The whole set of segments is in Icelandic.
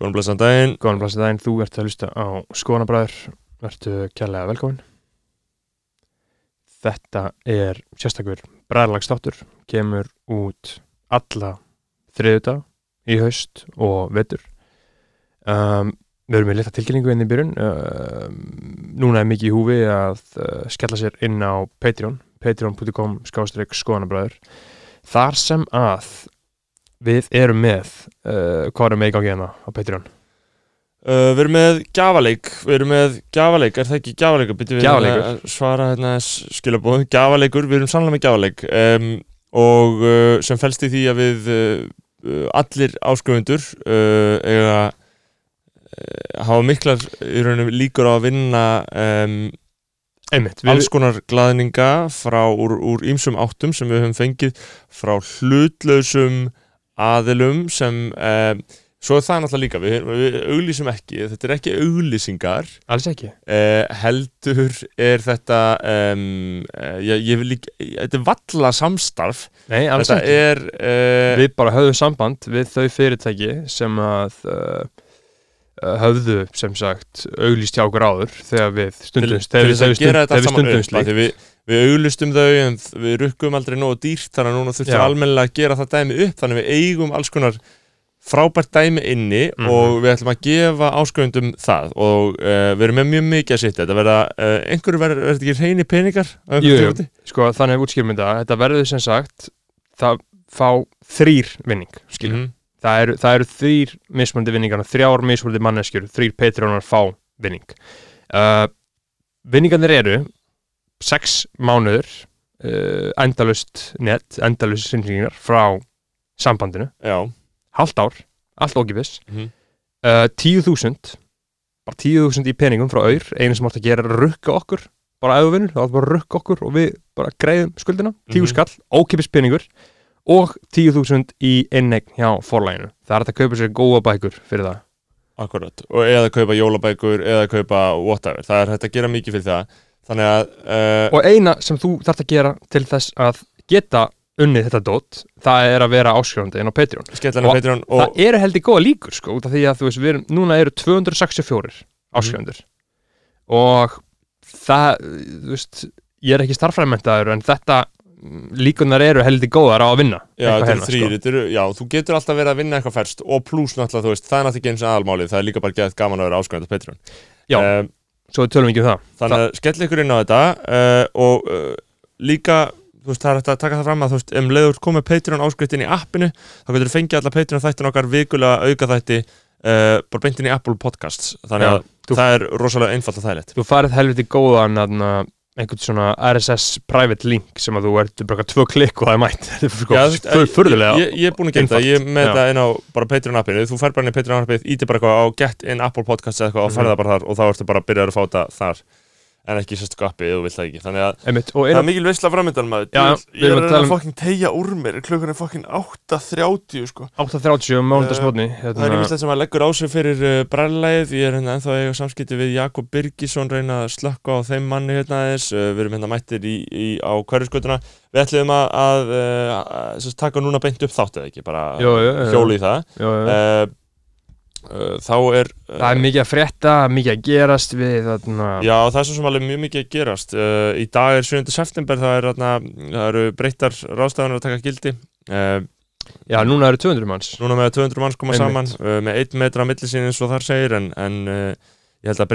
Góðan blessan daginn Góðan blásið daginn, þú ert að hlusta á Skoðanabræður, vertu kærlega velkomin. Þetta er sérstakur bræðarlagsdáttur, kemur út alla þriðuta í haust og vetur. Um, við erum með lita tilkynningu inn í byrjun. Um, núna er mikið í húfi að uh, skella sér inn á Patreon, patreon.com skástrík skoðanabræður. Þar sem að við erum með, uh, hvað erum við í gangi hérna á Patreon? uh, Við erum með gjafaleik Við erum með gjafaleik, er það ekki Gjafaleikur. að Svara hérna skilabóð Gjafaleikur, við erum sannlega með gjafaleik um, Og uh, sem felst í því að við uh, uh, Allir áskrifundur uh, uh, Hafa miklar í rauninu líkur á að vinna um, Einmitt, alls konar glaðninga frá úr, úr ýmsum áttum sem við höfum fengið frá hlutlausum aðilum sem um, svo er það náttúrulega líka, við, við auglýsum ekki þetta er ekki auglýsingar. Alls ekki. Uh, heldur er þetta um, uh, ég, ég vil líka, þetta er valla samstarf. Nei, alls þetta ekki. er uh, Við bara höfðum samband við þau fyrirtæki sem að uh, uh, höfðu sem sagt auglýst hjá okkur áður þegar við stundumst þegar við, gera þetta þegar við saman stundum upp af slíkt því við, við auglustum þau en við rukkum aldrei nógu dýrt þannig að núna þurftum við almennilega að gera það dæmi upp þannig við eigum alls konar frábært dæmi inni Mhm. og við ætlum að gefa ásköndum það og uh, við erum með mjög mikið að sitja þetta verða, uh, einhverju verður þetta ekki reyni peningar Jú? Sko þannig að útskýrum þetta Þetta verður sem sagt það fá þrýr vinning skilur Mhm. Það, eru, það eru þrýr mismöndi vinningar þrjár mismöndi manneskjur, þrýr Patreonar fá vinning. Uh, Vinningarnir eru sex mánuður uh, endalust net, endalust sinningar frá sambandinu. Já, halvt ár, allt ógifis Mhm. uh, 10.000 bara 10.000 í peningum frá auður einu sem átt að gera er rukka okkur bara ef þú vinnur, þá átt bara rukka okkur og við bara greiðum skuldina, 10 Mhm. skall ókipis peningur og 10.000 í innegn hjá forlæginu það er að kaupa sér góða bækur fyrir það. Akkurat. Og eða kaupa jólabækur eða kaupa whatever. Það er hægt að gera mikið fyrir það. Þannig að uh, og eina sem þú þarft að gera til þess að geta unnið þetta dót það er að vera áskrifandi inn á Patreon. Skellana og Patreon og það eru heldur góða líkur sko út af því að þú veist, við erum, núna eru 264 áskrifundur og það, þú veist ég er ekki starffræðmentaður en þetta mm, líkunar eru heldur góðar á að vinna Já, hérna, þrýr, þetta eru, já, þú getur alltaf verið að vinna eitthvað færst og pluss náttúrulega, þú veist, það er náttúrulega ekki eins og aðalmálið, það er líka bara gett gaman að vera áskrifandi á Patreon. Já. Um, svo við tölum ekki um það þannig að skell ykkur inn á þetta uh, og uh, líka, þú veist, það er hægt að taka það fram að þú veist, um leiður komið Patreon áskrift inn í appinu, þá getur þú fengið alla Patreon þættin okkar vikulega auka þætti uh, bara beint inn í Apple Podcasts, þannig Já, að þú- það er rosalega einfalt og þægilegt. þú farið helviti góðan aðna, einhvern svona RSS private link sem að þú ert bara tvö klikk og það er mætt þetta er sko Já, þú veist, fyr- furðulega Ég, ég er búin að Einfalt. það, ég með þetta inn á bara Patreon appinu, þú fær bara inn í Patreon appið, íti bara eitthvað á Get in Apple Podcasts eða eitthvað og Mhm. færða bara þar og þá ertu bara að byrja að fá þetta þar en ekki sérstu appið þú vilt það ekki. Þannig að Einmitt, það er mikil veistla framöndan maður. Já, ég er að að reyna að um- fokkin tegja úr mér. Klukkan er fokkin 8.30 sko. 8.30 um mánundasmotni það er einmitt sem að leggur á sig fyrir uh, brællæðið, ég er hérna ennþá að eiga samskipti við Jakob Birgisson, reyna að slökka á þeim manni hérna aðeins, uh, við erum hérna mættir í, í, á hverjuskotuna, við ætlum að, að, uh, að sagt, taka núna beint upp þáttið ekki, bara hjóli í það. Uh, uh, þá er uh, það er mikið að frétta, mikið að gerast við þarna Já, það er svo sem alveg mjög mikið að gerast. Uh, Í dag er 7. september það, er, þarna, það eru breyttar ráðstafanir að taka gildi. Uh, Já, núna eru 200 manns. Núna með að 200 manns koma saman uh, með 1 metra á millisín eins og þar segir en, en ég held að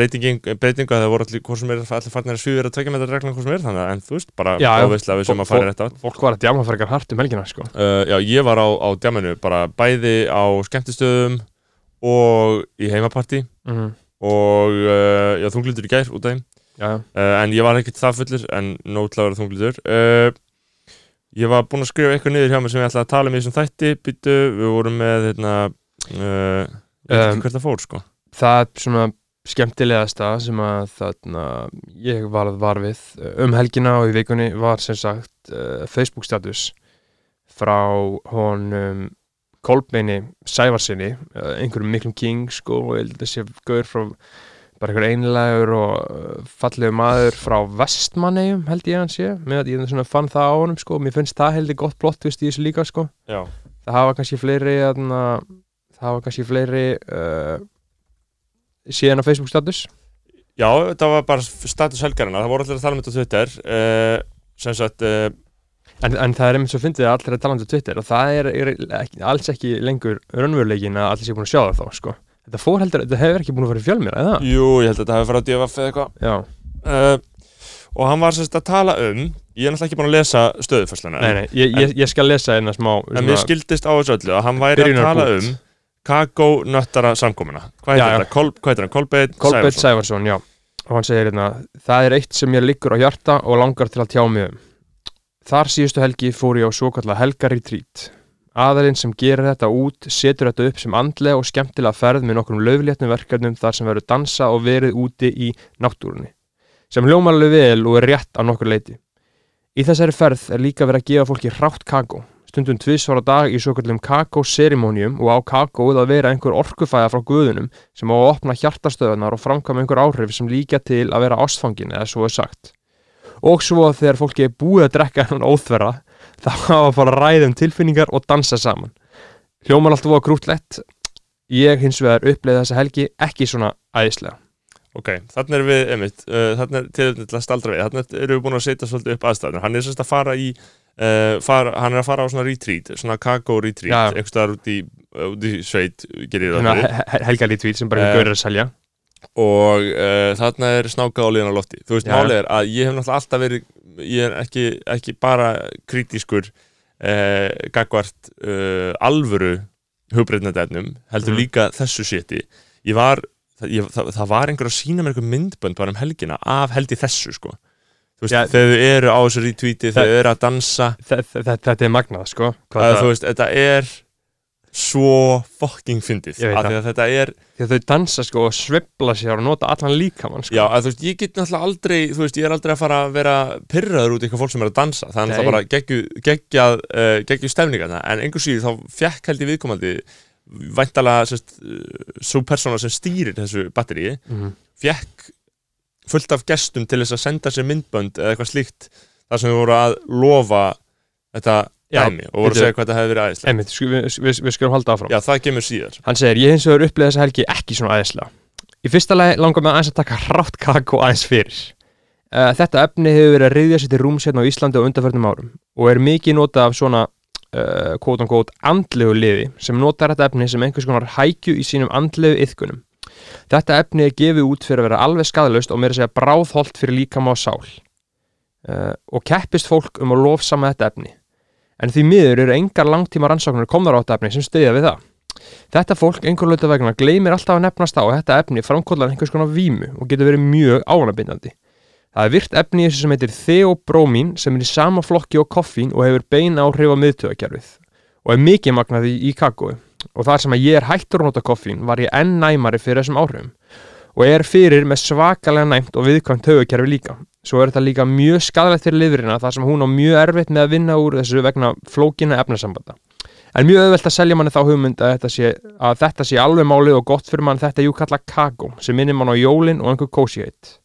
að það voru allir hvort sem er allir farnir að svíður að tvekja metra reglan hvort sem er þannig að en þú veist, bara áveislega við sem að fara rétt átt Fólk var að djama frekar hart um helgina sko. Já, ég var á, á djaminu bara bæði á skemmtistöðum og í heimapartí. Mm og uh, já, þunglindur í gær út af þeim uh, en ég var ekkert það fullur en nótlega að þunglindur uh, Ég var búinn að skrifa eitthvað niður hjá mér sem ég ætlaði að tala um í þessum þætti. Byttu, við vorum með hérna, uh, ég veit Um, ekki hvert það fór sko. það er svona skemmtilegasta sem að þarna ég var, var við um helgina og í vikunni var sem sagt Facebook status frá honum Kolbeini Sævarsinni uh, einhverjum miklum king sko og ég held að þessi gaur frá bara einhver einlegur og uh, fallegu maður frá vestmannegjum held ég að hann sé. Með að ég fann það á honum sko og mér finnst það heldur gott plott vist í þessu líka sko. Já, það hafa kannski fleiri aðna, það var kannski fleiri uh, síðan á Facebook status. Já, það var bara status helgarina Það voru allir að tala um þetta á Twitter. Uh, sem sagt uh, en, en það er einmitt svo fyndið að allir er talandi á Twitter og það er, er ekki, alls ekki lengur raunveruleikin að allir sé búin að sjá það þá sko. þetta fór heldur, þetta hefur ekki búin að fara í fjölmjör eða? Jú, ég held að þetta hafi farið á DFF eða eitthvað. Já, uh, og hann var sagt að tala um ég er náttúrulega ekki búin að lesa stöðufæsluna nei, nei, ég, ég, ég skal lesa einna smá en mér skildist á þessu öllu að hann væri að tala um kakónöttara samkomuna. Hvað heitir þetta? Kol, hvað heitir hann? Kolbeit Kolbett Sævarsson. Sævarsson, já. Og hann segir hérna, það er eitt sem mér liggur á hjarta og langar til að tjá mig um þar síðustu helgi fór ég á svo kallar helgaritreat aðalinn sem gerir þetta út setur þetta upp sem andlega og skemmtilega ferð með nokkrum löflétnum verkefnum þar sem verður dansa og verið úti í náttúrunni sem hljómar alveg vel og er rétt á nokkur leiti í þessari ferð er líka verið að gefa fólki rátt kakó stundum tvisvar á dag í svo kallum kakó-serimónium og á kakóið að vera einhver orkufæða frá guðunum sem á að opna hjartastöðunar og framkvæma einhver áhrif sem líka til að vera ástfangin eða svo er sagt. Og svo þegar fólki er búið að drekka hennan óþverra þá hafa að fara að ræða um tilfinningar og dansa saman. Hljómar allt voða grútlegt. Ég hins vegar uppleiði þessa helgi ekki svona æðislega. Ok, þannig erum við, einmitt, uh, þannig er til að staldra við, þannig erum við búin að setja svolítið upp aðstæðinu, hann er semst að fara í uh, fara, hann er að fara á svona retreat svona kakó retreat, Já. einhvers staðar út í, út í sveit, gerir það fyrir helga lítvít sem bara Eh, einhver gaur er að selja. Og uh, þarna er snákað á liðan á lofti þú veist, málið er að ég hef náttúrulega alltaf verið ég er ekki, ekki bara kritískur uh, gagvart uh, alvöru hugbreytnadefnum, heldur Mhm. líka þessu séti ég var, það, ég, það, það var einhver að sína mér einhver myndbönd bara um helgina af held í þessu sko veist, Já. þegar þau eru á þessu retweeti þau eru að dansa Þe- þe- þe- Þetta er magnað, sko. Þú veist, þetta er svo fucking fyndið af því að þetta er Því að þau dansa sko og svibla sér og nota allan líkamann sko. Já, að veist, ég get náttúrulega aldrei, þú veist, ég er aldrei að fara að vera pyrraður út í eitthvað fólk sem er að dansa það er Nei. náttúrulega bara geggju, geggjað, uh, geggju stefningarna, en einhver síður þá fjekk held ég viðkomandi væntalega, sérst, uh, svo persóna sem stýrir þessu batteríi, Mhm. fjekk fullt af gestum til þess að senda sér myndbönd eða eitthvað slíkt, þar sem þau voru að lofa þetta Já, dæmi og voru að segja hvað þetta hefði verið æðislega Einmitt, sku- við, við, við skulum halda áfram. Já, það kemur síðar. Hann segir, ég hins vegar upplega þessa helgi ekki svona aðeinslega Í fyrsta lagi langar mig aðeins að taka hrátt kakó aðeins fyrir. Uh, Þetta efni hefur verið að reyðja sér til rúms hérna á Íslandi á undanförnum árum og er mikið notað af svona uh, quote on quote andlegu liði sem notar þetta efni sem einhvers konar hækju í sínum andlegu yðkunum Þetta efni er gefið út fyrir að vera alveg skadalaust og meira að segja bráðholt fyrir líkama og sál. Uh, og keppist fólk um að lofsama þetta efni en því miður eru engar langtíma rannsóknir komnar á þetta efni sem stöðja við það. Þetta fólk einhver lauta vegna gleymir alltaf að nefnast á að þetta efni framkóllar einhvers konar vímu og getur verið mjög ánabindandi. Það er virt efni þessu sem heitir theobrómín sem er í sama flokki og koffín og hefur bein áhrif á miðtöðakerfið og er mikið magnaði í kakói. Og þar sem að ég er hættur að nota koffín var ég enn næmari fyrir þessum áhrifum og er fyrir með svakalega næmt og viðkvæmt höfukerfi líka. Svo er þetta líka mjög skadalegt fyrir lifrina þar sem hún á mjög erfitt með að vinna úr þessu vegna flókina efnasambanda. En mjög auðvelt að selja manni þá hugmynd að þetta sé, að þetta sé alveg málið og gott fyrir mann þetta jú kalla kakó sem minnir mann á jólin og einhver kósi heitt.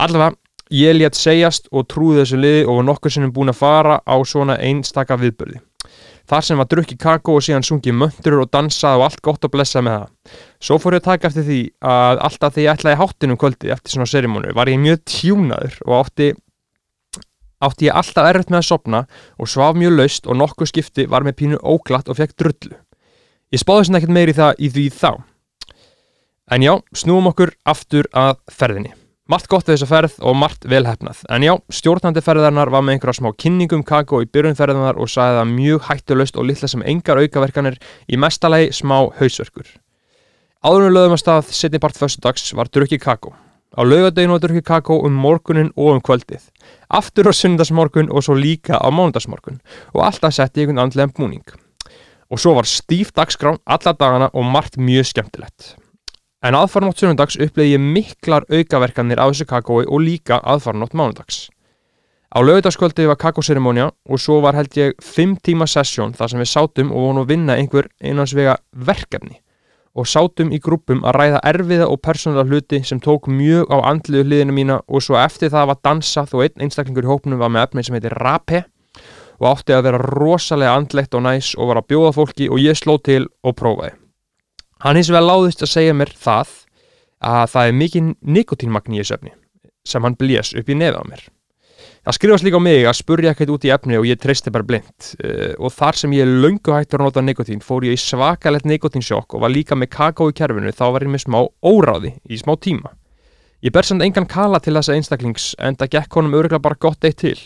Allavega, ég létt segjast og trúði þessu liði og var nokkur sinnum búin að fara á svona einstaka viðbörði. Þar sem var drukki kakó og síðan sungið möntur og dansað og allt gott og blessað með það. Svo fór ég að taka eftir því að alltaf því ég ætlaði háttinum kvöldi eftir svona serimónu var ég mjög tjúnaður og átti átti ég alltaf erfitt með að sopna og svaf mjög laust og nokkuð skipti var með pínu óglatt og fekk drullu. Ég spáði sem ekkert meiri það í því þá. En já, snúum okkur aftur að ferðinni. Margt gott við þessa ferð og margt velhefnað. En já, stjórnandi ferðarnar var með einhverja smá kynningum kakó í byrjun ferðarnar og sagði það mjög hættulaust og litla sem engar aukaverkanir í mestalagi smá hausverkur. Áður en við lögum að stað setni part föstudags var drukki kakó. Á laugadeginu var drukki kakó um morgunin og um kvöldið. Aftur á sundagsmorgun og svo líka á mánudagsmorgun og alltaf sett í einhvern andlega búning. Og svo var stíf dagskrán alla dagana og margt mjög skemmtilegt. En aðfarnótt sunnundags upplegi ég miklar aukaverkanir af þessu kakói og líka aðfarnótt mánudags. Á laugardagskvöldi var kakóserimónia og svo var held ég 5 tíma sessjón þar sem við sátum og vonum að vinna einhver einansvega verkefni og sátum í grúpum að ræða erfiða og persónulega hluti sem tók mjög á andliðu hliðina mína og svo eftir það var dansað og einn einstaklingur í hópnum var með efni sem heitir Rape og átti að vera rosalega andlegt og næs og var að bjóða fólki og ég sló til og prófaði. Hann hins vegar láðist að segja mér það að það er mikið nikotínmagn í þessu efni sem hann blés upp í nefið á mér. Það skrifast líka á mig að spurja ekkert út í efni og ég treysti bara blind uh, og þar sem ég löngu hættur að nota nikotín fór ég í svakalett nikotínsjokk og var líka með kakó í kerfinu þá var ég með smá óráði í smá tíma. Ég ber samt engan kala til þessa einstaklings en það gekk honum örgulega bara gott eitt til.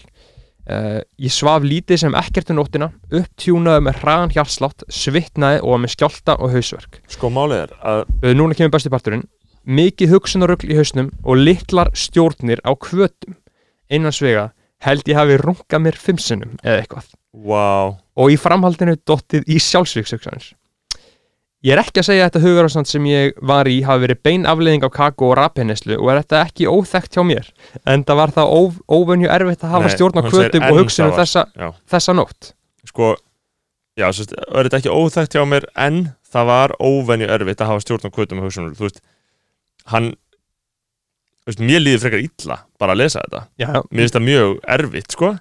Uh, ég svaf lítið sem ekkert um nóttina, upptjúnaði með hraðan hjartslátt, svitnaði og með skjálta og hausverk. Sko málið er að Uh, núna kemur besti parturinn. Mikið hugsunarugl í hausnum og litlar stjórnir á kvötum innan svega held ég hafi rungað mér fimm sinnum eða eitthvað. Wow, og í framhaldinu dottið í sjálfsvíkshugsanir ég er ekki að segja að þetta hugarástand sem ég var í hafi verið bein afleiðing af kakó og rapenneslu og er þetta ekki óþekkt hjá mér? En það var það óv, óvenju erfitt að hafa Nei, stjórn á kvötum og hugsunum þessa, þessa nótt. Sko, já, sérst, er þetta ekki óþægt hjá mér? En það var óvenju erfitt að hafa stjórn á kvötum og hugsunum, þú veist hann veist, mér líður frekar illa bara að lesa þetta, já, mér finnst það mjög erfitt, sko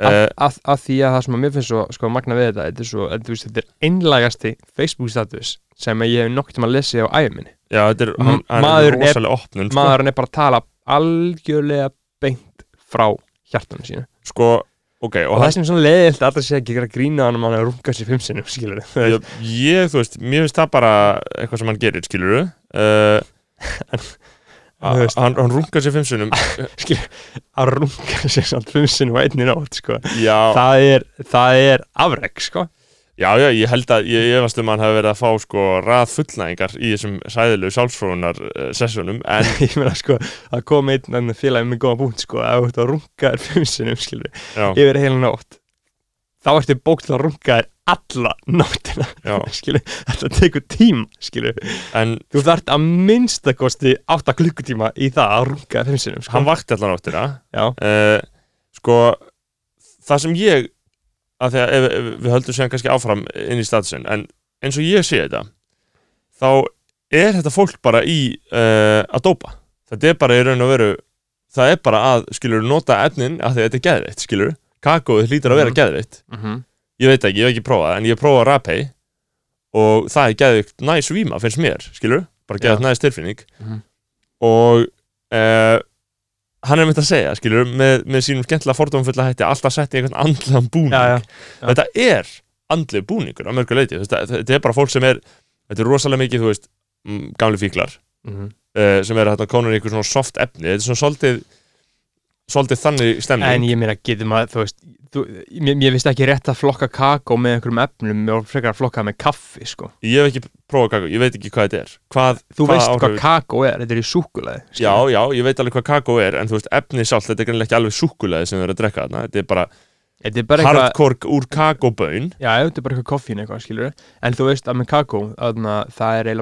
að, uh, því að það sem að mér finnst svo sko, magna við þetta, þetta er, svo, þetta, veist, þetta er einlægasti Facebook status sem ég hef nokkuð til að lesa á æfuminni er, er maðurinn er- opnun, sko, maðurinn er bara að tala algjörlega beint frá hjartanum sínu. Sko ok, og og það sem er svona leiðilt að alltaf sé ekki að grína hann um hann að runga sér fimm sinnum ég, ég, þú veist mér finnst það bara eitthvað sem hann gerir, skilur uh, Þú veist. Hann, hann rungar sér fimm sinnum. Að runga sér samt fimm sinnum á einni nótt sko. það, er, er afreg sko. Já, já, ég held að, ég efast um að hann hafi verið að fá sko rað fullnæðingar í þessum sæðilegu sjálfsfróunar uh, sessjónum en ég meina sko að koma einn félagi með góða búnt sko að þú ert að runga þér fimm sinnum skilur já, yfir heila nótt. Þá ertu bókt að runga þér alla nóttina þetta tekur tím en Þú þarft að minnstakosti 8 klukkutíma í það að runga fimm sinnum sko. hann vakti allan áttina Já, uh, sko það sem ég að því að við höldum séðan kannski áfram inn í statsin en eins og ég sé þetta þá er þetta fólk bara í uh, að dópa. Þetta er bara í raun og veru það er bara að, skilur, nota efnin að þetta er geðveitt, skilur kakóið hlýtur að vera Mhm. geðveitt. Mm ég veit ekki, ég hef ekki prófað en ég hef prófað Rapey og það er geðvikt næs víma finnst mér, skilur, bara geðvikt Já. næs tilfinning Mhm. og uh, hann er mynd að segja, skilur með, með sínum skemmtilega fordómfulla hætti alltaf sett í einhvern andlegan búning já, já, já. þetta er andleg búningur á mörgu leiti, þetta, þetta er bara fólk sem er þetta er rosalega mikið, þú veist mm, gamli fíklar, mm uh, sem er að konur í einhver svona soft efni, þetta er svona svolítið svolítið þannig stemning. En ég meina, getur maður, þú veist þú, mér, mér finnst ekki rétt að flokka kakó með einhverjum efnum og frekar að flokka með kaffi sko. ég hef ekki prófað kakó, ég veit ekki hvað þetta er. Hvað, Þú hvað veist áhrif- hvað kakó er, þetta er í súkulæði Já, já, ég veit alveg hvað kakó er en þú veist, efni sált, þetta er greinlega ekki alveg súkulega sem þau eru að drekka þarna, þetta er bara er bara eitthvað hardcore úr kakóbön Já, þetta er bara eitthvað koffín eitthvað, skilur En þú veist að með kakó, það er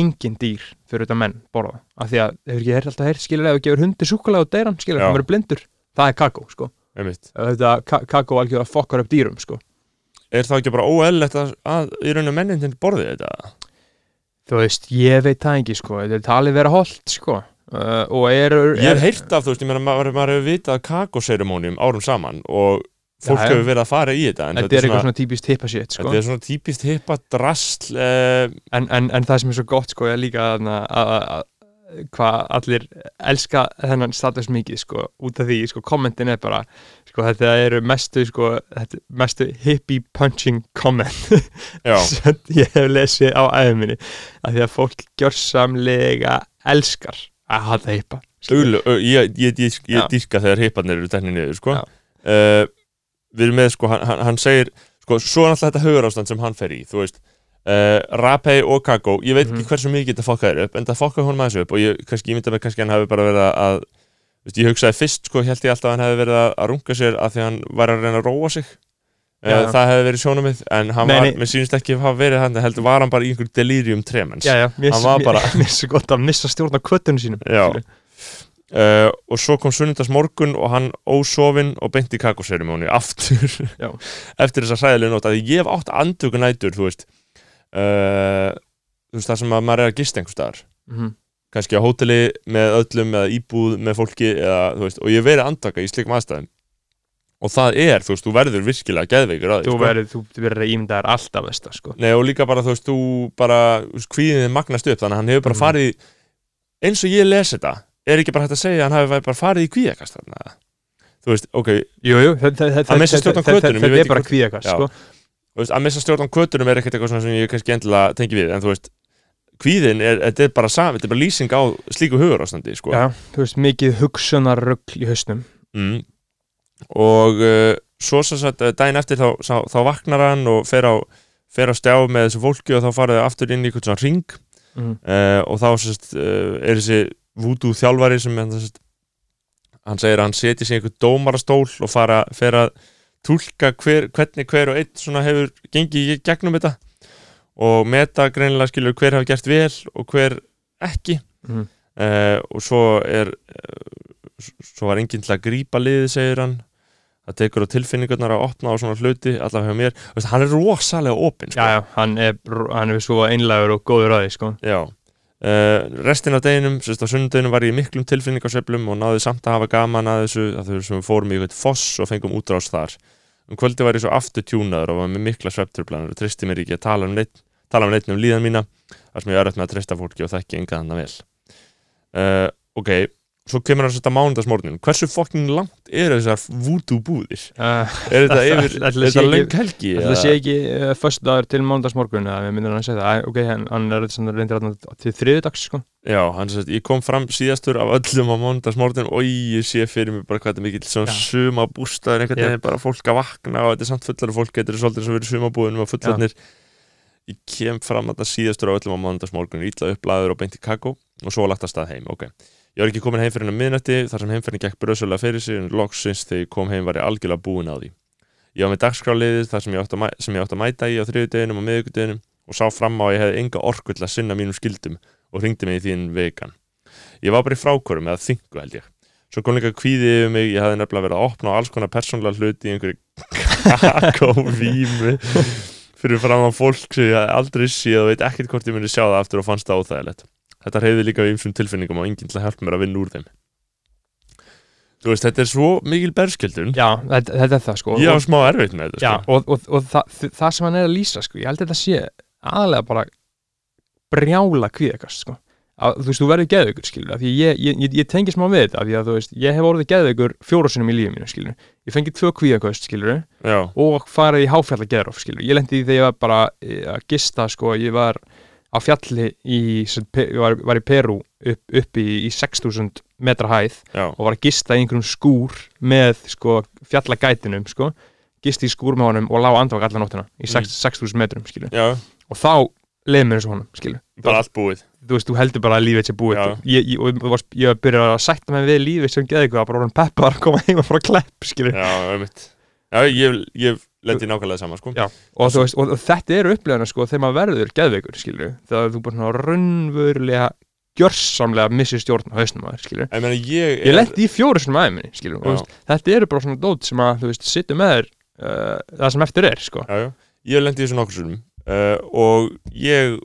engin dýr fyrir þetta menn borða. Af því að, hefur ekki alltaf heyrt, skilur ef þú gefur hundi súkulega og deyran, skilur, hann verður blindur. Það er kakó, sko. Þetta ka kakó algjör að fokkar upp dýrum, sko. Er það ekki bara óeðlegt að, að í rauninu mennin borði þetta? þú veist, ég veit það ekki, sko. Þetta er talið vera holdt, sko. Uh, og eru Ég hef heyrt af, þú veist, ég meina, maður, maður hefur vitað kakóseremónium árum saman og fólk Já, hefur verið að fara í þetta en þetta er eitthvað svona típist hippa shit, sko. Þetta er svona típist hippa drasl uh, en, en, en það sem er svo gott sko er líka að- að að- hvað allir elska þennan status mikið sko út af því sko kommentin er bara sko þetta eru mestu sko þetta, mestu hippie punching comment sem ég hef lesið á æðuminni af því að fólk gjörsamlega elskar að hata hippa Uglu, ö, ég, ég, ég, ég dýrka þegar hipparnir eru teknir niður, sko. Uh, Við erum með, sko, hann, hann- hann segir sko, svo er alltaf þetta hugarástand sem hann fer í þú veist, uh, Rapey og Kakó ég veit Mhm. ekki hversu mikið þetta fokkaði upp en það fokkaði honum aðeins upp og ég, kannski, ég myndi að kannski hann hafi bara verið að, veist, ég hugsaði fyrst, sko, held ég alltaf að hann hefði verið að, runga sér að því hann var að reyna að róa sig uh, Já. það hefði verið sjónumið en hann Nei, var, nei. mér sýnist ekki að hafa verið hann heldur var hann bara í einhver delirium tremens já já, mér Hann var mér- bara- mér er svo uh, og svo kom sunnudags morgun og hann ósofinn og beint í kakóserimóni aftur eftir þessa hræðilega nótt að ég hef átt andvöku nætur þú veist uh, þú veist það sem að maður er að gista einhvers staðar Mhm. kannski á hóteli með öllum eða íbúð með fólki eða, veist, og ég hef verið andvaka í slikum aðstæðum og það er, þú veist, þú verður virkilega geðveikur að því, þú sko. verður, þú verður ímyndaðar alltaf veist það, sko Nei, og líka bara, þú veist, þú bara kvíðin magnast upp, þannig að hann hefur bara Mhm. farið eins og ég les þetta er ekki bara hægt að segja að hann hafi bara farið í kvíðakast þarna þú veist, ok, Jú, jú, þetta Að missa stjórn á hvötunum, ég veit þetta er bara Já. sko að missa stjórn á kvötunum er ekkert eitthvað sem ég kannski endilega tengi við, en þú veist kvíðin er, þetta er bara sam, þetta er bara lýsing á slíku hugur ástandi, sko Já, þú veist, mikið hugsunarrugl í hausnum mm. og uh, svo svo satt uh, daginn eftir þá, þá, þá vaknar hann og fer á, fer á stjá með þessu fólki og þá farið aftur inn í eitthvað svona ring mm. uh, og þá sérst, uh, er þessi voodoo þjálfari sem hann, segir að hann seti sér einhvern dómarastól og fara, fer að túlka hver, hvernig hver og einn svona hefur gengið í gegnum þetta. Og meta greinilega skilur hver hafa gert vel og hver ekki. Mm. uh, og svo er uh, svo var enginn til að grípa liðið segir hann. Það tekur á tilfinningarnar að opna á svona hluti allavega hjá mér, Þú veist, hann er rosalega opinn sko. Hann er, hann er svo einlægur og góður að því, sko. Já uh, restin af deginum, sérst á sunnudeginum var ég miklum tilfinningarsveiflum og náði samt að hafa gaman að þessu að þau fórum í eitthvað foss og fengum útrás þar. Um kvöldi var ég svo aftur tjúnaður og var með mikla sveppturplanar og tristi mér ekki að tala um neitt tala um neitt um líðan mína þar sem ég er öll með að trista fólki og þekki enga þannig vel. Uh, ok, svo kemur hann að setja mánudagsmórnin hversu fokkin langt eru þessar voodoo búðir? uh, Er þetta yfir, Ætli- ætli er þetta löng helgi? Það sé ekki uh, först dagur til mándagsmorgun eða við myndum hann að segja það, ok, hann, er svona reyndir að til þriðudags, sko. Já, hann sett, ég kom fram síðastur af öllum á mánudagsmorgun og ég sé fyrir mig bara hvað þetta er mikill svona suma bústaður einhvern veginn bara fólk að vakna og þetta er samt fullari fólk. Þetta er svolítið svo verið sumabúðunum og ég var ekki komin heim fyrir hennar miðnætti þar sem heimferðin gekk bröðsölega fyrir sig en loksins þegar ég kom heim var ég algjörlega búin á því. Ég var með dagskráliðið þar sem ég átti að, mæta í á þriðudeginum og miðvikudeginum og sá fram á að ég hefði enga orku til að sinna mínum skildum og ringdi mig í þín vegan. Ég var bara í frákvörum eða þingu held ég. Svo kom líka kvíði yfir mig, ég hafði nefnilega verið að opna á alls konar persónlega hluti í einhverju kakóvími fyrir fram á fólk sem ég aldrei séð og veit ekkert hvort ég myndi sjá það aftur og fannst það óþægilegt Þetta reyði líka við ymsum tilfinningum og enginn til að hjálpa mér að vinna úr þeim. Þú veist, þetta er svo mikil berskjöldun. Já, þetta, þetta er það, sko. Ég á smá erfitt með þetta Já, sko. og, og, og það, það sem hann er að lýsa, sko Ég held að þetta sé aðalega bara brjála kvíðakast, sko. Að, Þú veist, þú verður geðveikur, skilur Því ég, ég, ég, ég tengi smá við þetta Því að, þú veist, ég hef orðið geðveikur fjóra sinum í lífi mínu, skilur Ég fengi tvö kvíðakast, skilur Já, og farið í háfjalla geðróf skilur. ég lendi í þegar ég var bara eh, að gista sko, ég var á fjalli í, ég var, var í Peru upp, upp í, í 6000 metra hæð já, og var að gista í einhverjum skúr með sko, fjallagætinum sko. gisti í skúr með honum og lág andvak allan nóttina í 6 6000 metrum og þá leið mér eins og honum bara allt búið. þú veist, þú heldur bara að lífið sé búið. Ég, ég, og varst- ég var að sætta mig við lífið sem geði eitthvað, bara orðin peppar að koma heima frá klepp. Já, Já, ég, ég lendi nákvæmlega saman sko. Og, veist, og, og þetta eru upplifana sko þegar maður verður geðveikur þegar þú bara svona raunverulega gjörsamlega missir stjórn á hausnum að þér Ég ég ég lendi í fjóru svona aðeins og þetta eru bara svona dót sem að þú veist sittu með þér uh, það sem eftir er sko. Já, já. ég lendi í þessu nokkur sunnum uh, og ég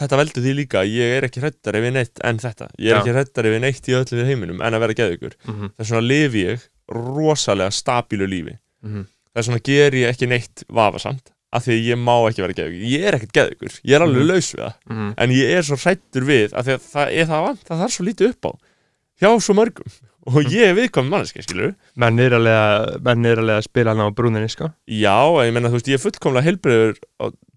þetta veldur því líka, ég er ekki hrættar við neitt en þetta, ég er Já. ekki hrættar við neitt í öllu við heiminum en að vera geðugur mm -hmm. þess vegna lifi ég rosalega stabílu lífi Mhm. þess vegna ger ég ekki neitt vafasamt af því að ég má ekki vera geðugur ég er ekkert geðugur, ég er alveg Mhm. laus við það. Mhm. en ég er svo hrættur við af því að það er það vant, það þarf svo lítið upp á. Hjá svo mörgum. Og ég er viðkvæm manneski, skilur menn er alveg er að spila hann á brúninni sko. Já, ég menna, þú veist, ég er fullkomlega heilbreyður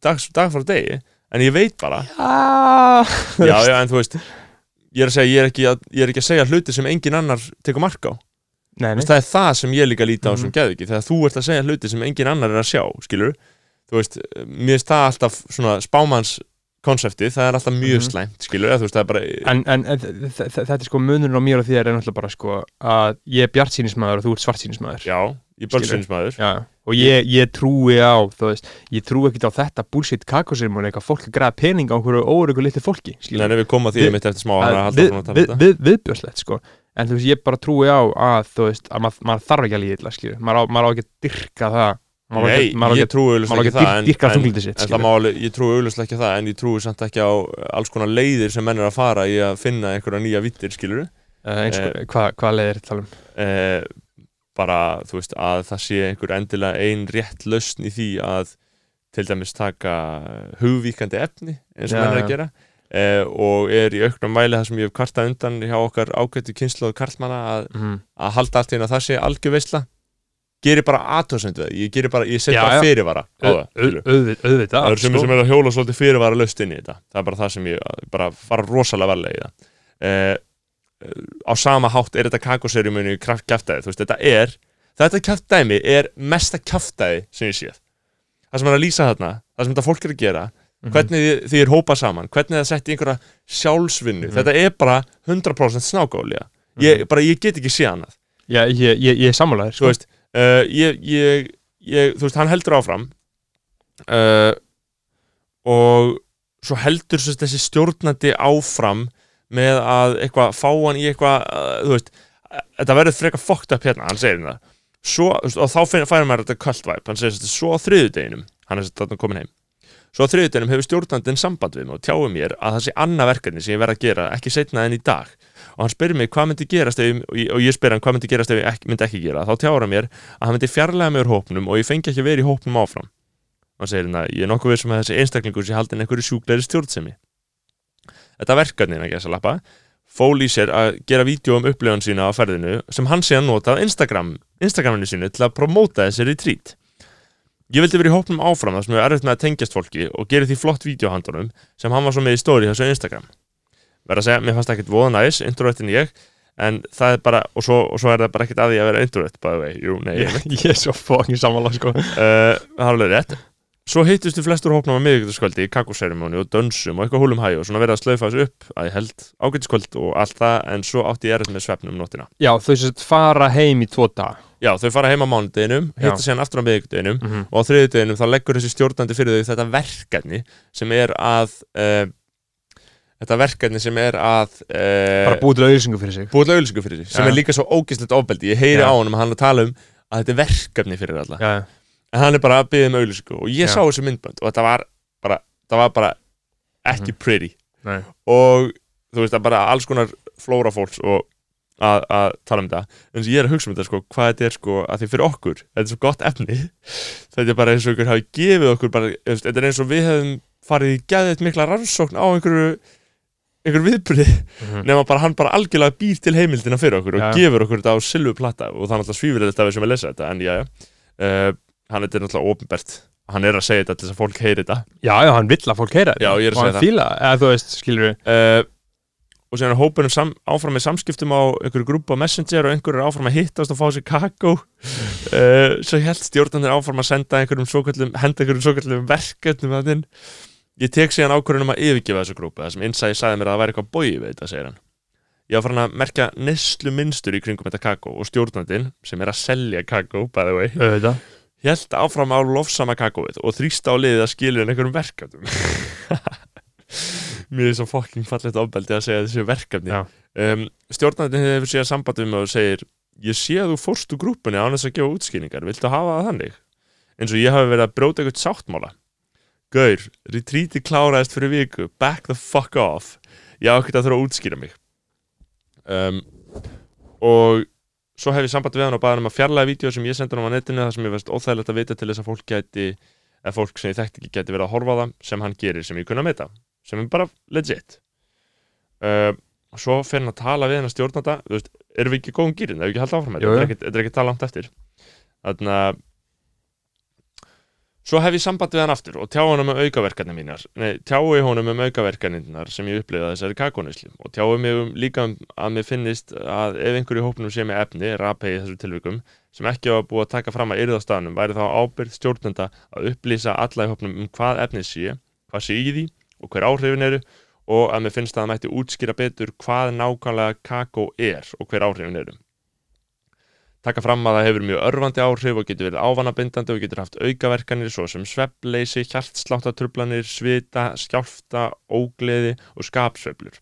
dag, dag frá degi, en ég veit bara. Já. Já, já, en þú veist ég er að segja, ég er ekki að, ég er ekki að segja hluti sem engin annar tekur mark á nei, nei. það er það sem ég líka líti á Mhm. sem geðviki þegar þú ert að segja hluti sem engin annar er að sjá skilur, þú veist, mér finnst það alltaf svona spámanns konseptið, það er alltaf mjög Mhm. slæmt, skilur, eða veist, er bara en, en, þetta er sko munurinn á mér og þér er náttúrulega bara sko að ég er bjartsýnismæður og þú ert svartsýnismæður já, ég er Já, og ég, ég trúi á þú veist, ég trúi ekkert á þetta bullshit kakosirmon eitthvað fólk að græða pening á einhverju óryggur litlu fólki skilur. Nei, við komum að því að mitt eftir smá að Það- halda við, áfram að tala um við, þetta. við, viðbjörslegt sko en þú veist, ég bara trúi á að þú veist, að maður, maður þarf ekki að líða illa skilur, maður á, ekki að dyrka það. Nei, ég trúi auðvitað ekki það að en, dyrka en, þunglindi sitt en það skilur. má alveg, ég trúi auðvitað ekki það en ég trúi samt ekki á alls konar leiðir sem menn er að fara í að finna einhverja nýja vittir, skilur og, hvað, hvað leiðir tala um? uh, bara, þú veist, að það sé einhver endilega ein rétt lausn í því að til dæmis taka hugvíkandi efni eins og Já, menn er að gera uh, og er í auknum mæli það sem ég hef kvartað undan hjá okkar ágættu kynnslóðu karlmanna að, Mhm. að halda allt einu að það sé algjör veisla. Gerir bara aðtöðsend við það, ég gerir bara, ég set bara fyrirvara á auðvitað það sem, sko. sem er að hjóla svolítið fyrirvara löst inn í þetta. Það er bara það sem ég bara fara rosalega varlega í það. Uh, á sama hátt er þetta kakoserjumuni kæftæði, þú veist, þetta er þetta kæftæmi er mesta kæftæði sem ég séð. Það sem er að lýsa þarna, það sem þetta fólk er að gera. Hvernig þið, er hópað saman hvernig það setti einhverja sjálfsvinnu. Mhm. þetta er bara 100% snákólia ég, bara, ég get ekki séð annað. Já, ég, ég, ég sammálaður þú sko. veist, uh, ég, þú veist, hann heldur áfram uh, og svo heldur svo þessi stjórnandi áfram með að eitthvað fá hann í eitthvað, uh, þú veist þetta verður frekar fokkt upp hérna, hann segir það svo, þú veist, og þá færir maður þetta kvöldvæp hann segir þetta, svo á þriðudeginum hann er þetta komin heim svo á þriðudeginum hefur stjórnandinn samband við mig og tjáum mér að það sé annað verkefni sem ég verð að gera ekki setna en í dag. Og hann spyrir mig hvað myndi gerast ef, og ég- spyr hann hvað myndi gerast ef ég ekki, myndi ekki gera. Þá tjáur hann mér að hann myndi fjarlæga mig úr hópnum og ég fengi ekki að vera í hópnum áfram. Og hann segir hérna, ég er nokkuð við sem að þessi einstaklingur sé haldin einhverju sjúklegri stjórnsemi. Þetta verkefni að gæsa lappa fól í sér að gera vídeo um upplifan sína á ferðinu sem hann sé að nota á Instagram, Instagraminu sínu til að promóta þessi retreat Ég vildi vera í hópnum áfram þar sem ég er erfitt með að tengjast fólki og gera því flott vídeohandunum sem hann var svo með í stóri þessu Instagram. Verð að segja, mér fannst það ekkert voða næs, introvertin ég en það er bara, og svo, og svo er það bara ekkert að því að vera introvert, by the way, jú, nei, ég ég, ég er svo fókin sammála sko. uh, það er alveg rétt. Svo hittust við flestur hópnum á miðvíkutaskvöldi í kakóserimóni og dönsum og eitthvað húlum hæg og svona verið að slaufa þessu upp að ég held ágætiskvöld og allt það en svo átti ég erfitt með svefnum nóttina. Já, þau sett fara heim í tvo dag já, þau fara heim á mánudeginum, hitta síðan aftur á miðvíkudeginum mm -hmm. og á þriðudeginum þá leggur þessi stjórnandi fyrir þau þetta verkefni sem er að uh, þetta verkefni sem er að uh, Bara búið til auðlýsingu fyrir sig. búið til auðlýsingu fyrir sig sem Já. er líka svo ógislegt ofbeldi. Ég heyri Já. á honum að hann að tala um að þetta er verkefni fyrir alla. Já, en hann er bara að byggja um auðlýsingu og ég sá þessu myndbönd og þetta var bara, það var bara ekki pretty. Nei. Og þú veist er bara alls konar flóra fólks og að, að tala um þetta. En ég er að hugsa um þetta sko, hvað þetta er sko að því fyrir okkur, þetta er svo gott efni. Þetta er bara eins og ykkur hafi gefið okkur bara, þetta er eins og við hefum farið í gæðið mikla rannsókn á einhverju einhverju viðbyrði Mhm. nema bara hann bara algjörlega býr til heimildina fyrir okkur og Já. gefur okkur þetta á silvu plata og það er náttúrulega svífilegt af við sem að lesa þetta en já, já, uh, hann þetta er náttúrulega ofinbert hann er að segja þetta til þess að fólk heyri þetta. Já, já, hann vill að fólk heyra að Og hann fíla, eða þú veist, skilur við uh, og síðan er hópurinn sam, áfram með samskiptum á einhverju grúpa messenger og einhverju er áfram að hittast og fá sér kakó. Uh, svo held stjórnandir áfram að senda einhverjum svokallum, henda einhverjum svokallum verkefnum að þinn ég tek síðan ákvörðunum að yfirgefa þessu grúpu. Það sem innsæði sagði mér að það væri eitthvað bói við þetta segir hann. Ég var farin að merkja neslu minnstur í kringum þetta kakó og stjórnandinn sem er að selja kakó by the way Auðvitað. held áfram á lofsama kakóið og þrýsta á liðið að skilja einhverjum verkefnum mér er svo fucking fallegt ofbeldi að segja þessi verkefni. Um, stjórnandinn hefur síðan samband við mig og segir ég sé að þú fórst úr grúpunni án þess að gefa útskýringar, viltu hafa það þannig? Eins og ég hafi verið að bróta eitthvað sáttmála. Gaur, retreati kláraðist fyrir viku. Back the fuck off. Ég á ekkert að þurfa að útskýra mig. Um, og svo hef ég samband við hann og baði hann um að fjarlæga vídeo sem ég sendi hann á netinu þar sem ég veist óþægilegt að vita til þess að fólk gæti eða fólk sem ég þekkti ekki gæti verið að horfa á það sem hann gerir sem ég kunna að meta sem er bara legit. Uh, og svo fer hann að tala við hann að stjórna þetta þú veist, erum við ekki góðum gýrin, erum við ekki halda áfram þetta? Er er ekki að tala langt eftir. Þannig að svo hef ég samband við hann aftur og tjá honum um aukaverkanir mínar. Nei, tjái honum um aukaverkanirnar sem ég upplifði að þessari kakónusli og tjái mig um líka um að mér finnist að ef einhverju hópnum sé með efni, rapei í þessu tilvikum sem ekki var búið að taka fram að yrðastaðnum væri þá ábyrgð stjórnenda að upplýsa alla í hópnum um hvað efnið sé hvað sé í því og hver áhrifin eru og að mér finnst að það mætti útskýra betur hvað nákvæmlega kakó er og hver áhrifin eru taka fram að það hefur mjög örfandi áhrif og getur verið ávanabindandi og getur haft aukaverkanir svo sem svefnleysi, hjartsláttartrublanir, svita, skjálfta, ógleði og skapsveiflur.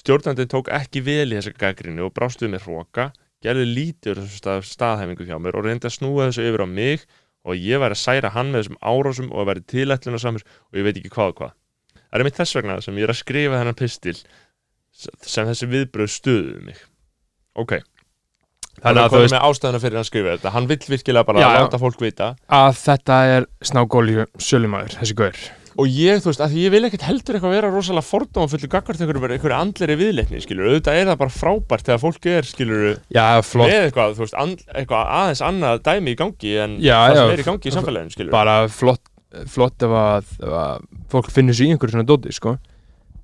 Stjórnandi tók ekki vel í þessa gaggrinni og brást við með hróka, gerði þessu stað, staðhæfingu hjá mér og reyndi að snúa þessu yfir á mig og ég væri að særa hann með þessum árásum og að væri tilætlun og samur og ég veit ekki hvað og hvað. Það er mitt þess vegna sem ég er að skrifa þennan pistil sem þessi viðbröð stuðuðu mig. Ok, Þannig að það er með ástæðuna fyrir að skrifa þetta. Hann vill virkilega bara Já, láta fólk vita. Að þetta er snágólju sölumæður, þessi gaur. Og ég, þú veist, að ég vil ekkert heldur eitthvað vera rosalega fordóma fullu gaggart einhverju einhverju andleri viðleikni, skilur auðvitað er það bara frábært þegar fólk er, skilur Já, með eitthvað, þú veist, and, eitthvað aðeins annað dæmi í gangi en Já, það sem er í gangi í samfélaginu, skilur bara flott flott ef að, að fólk finnur sér í einhverju svona dóti, sko.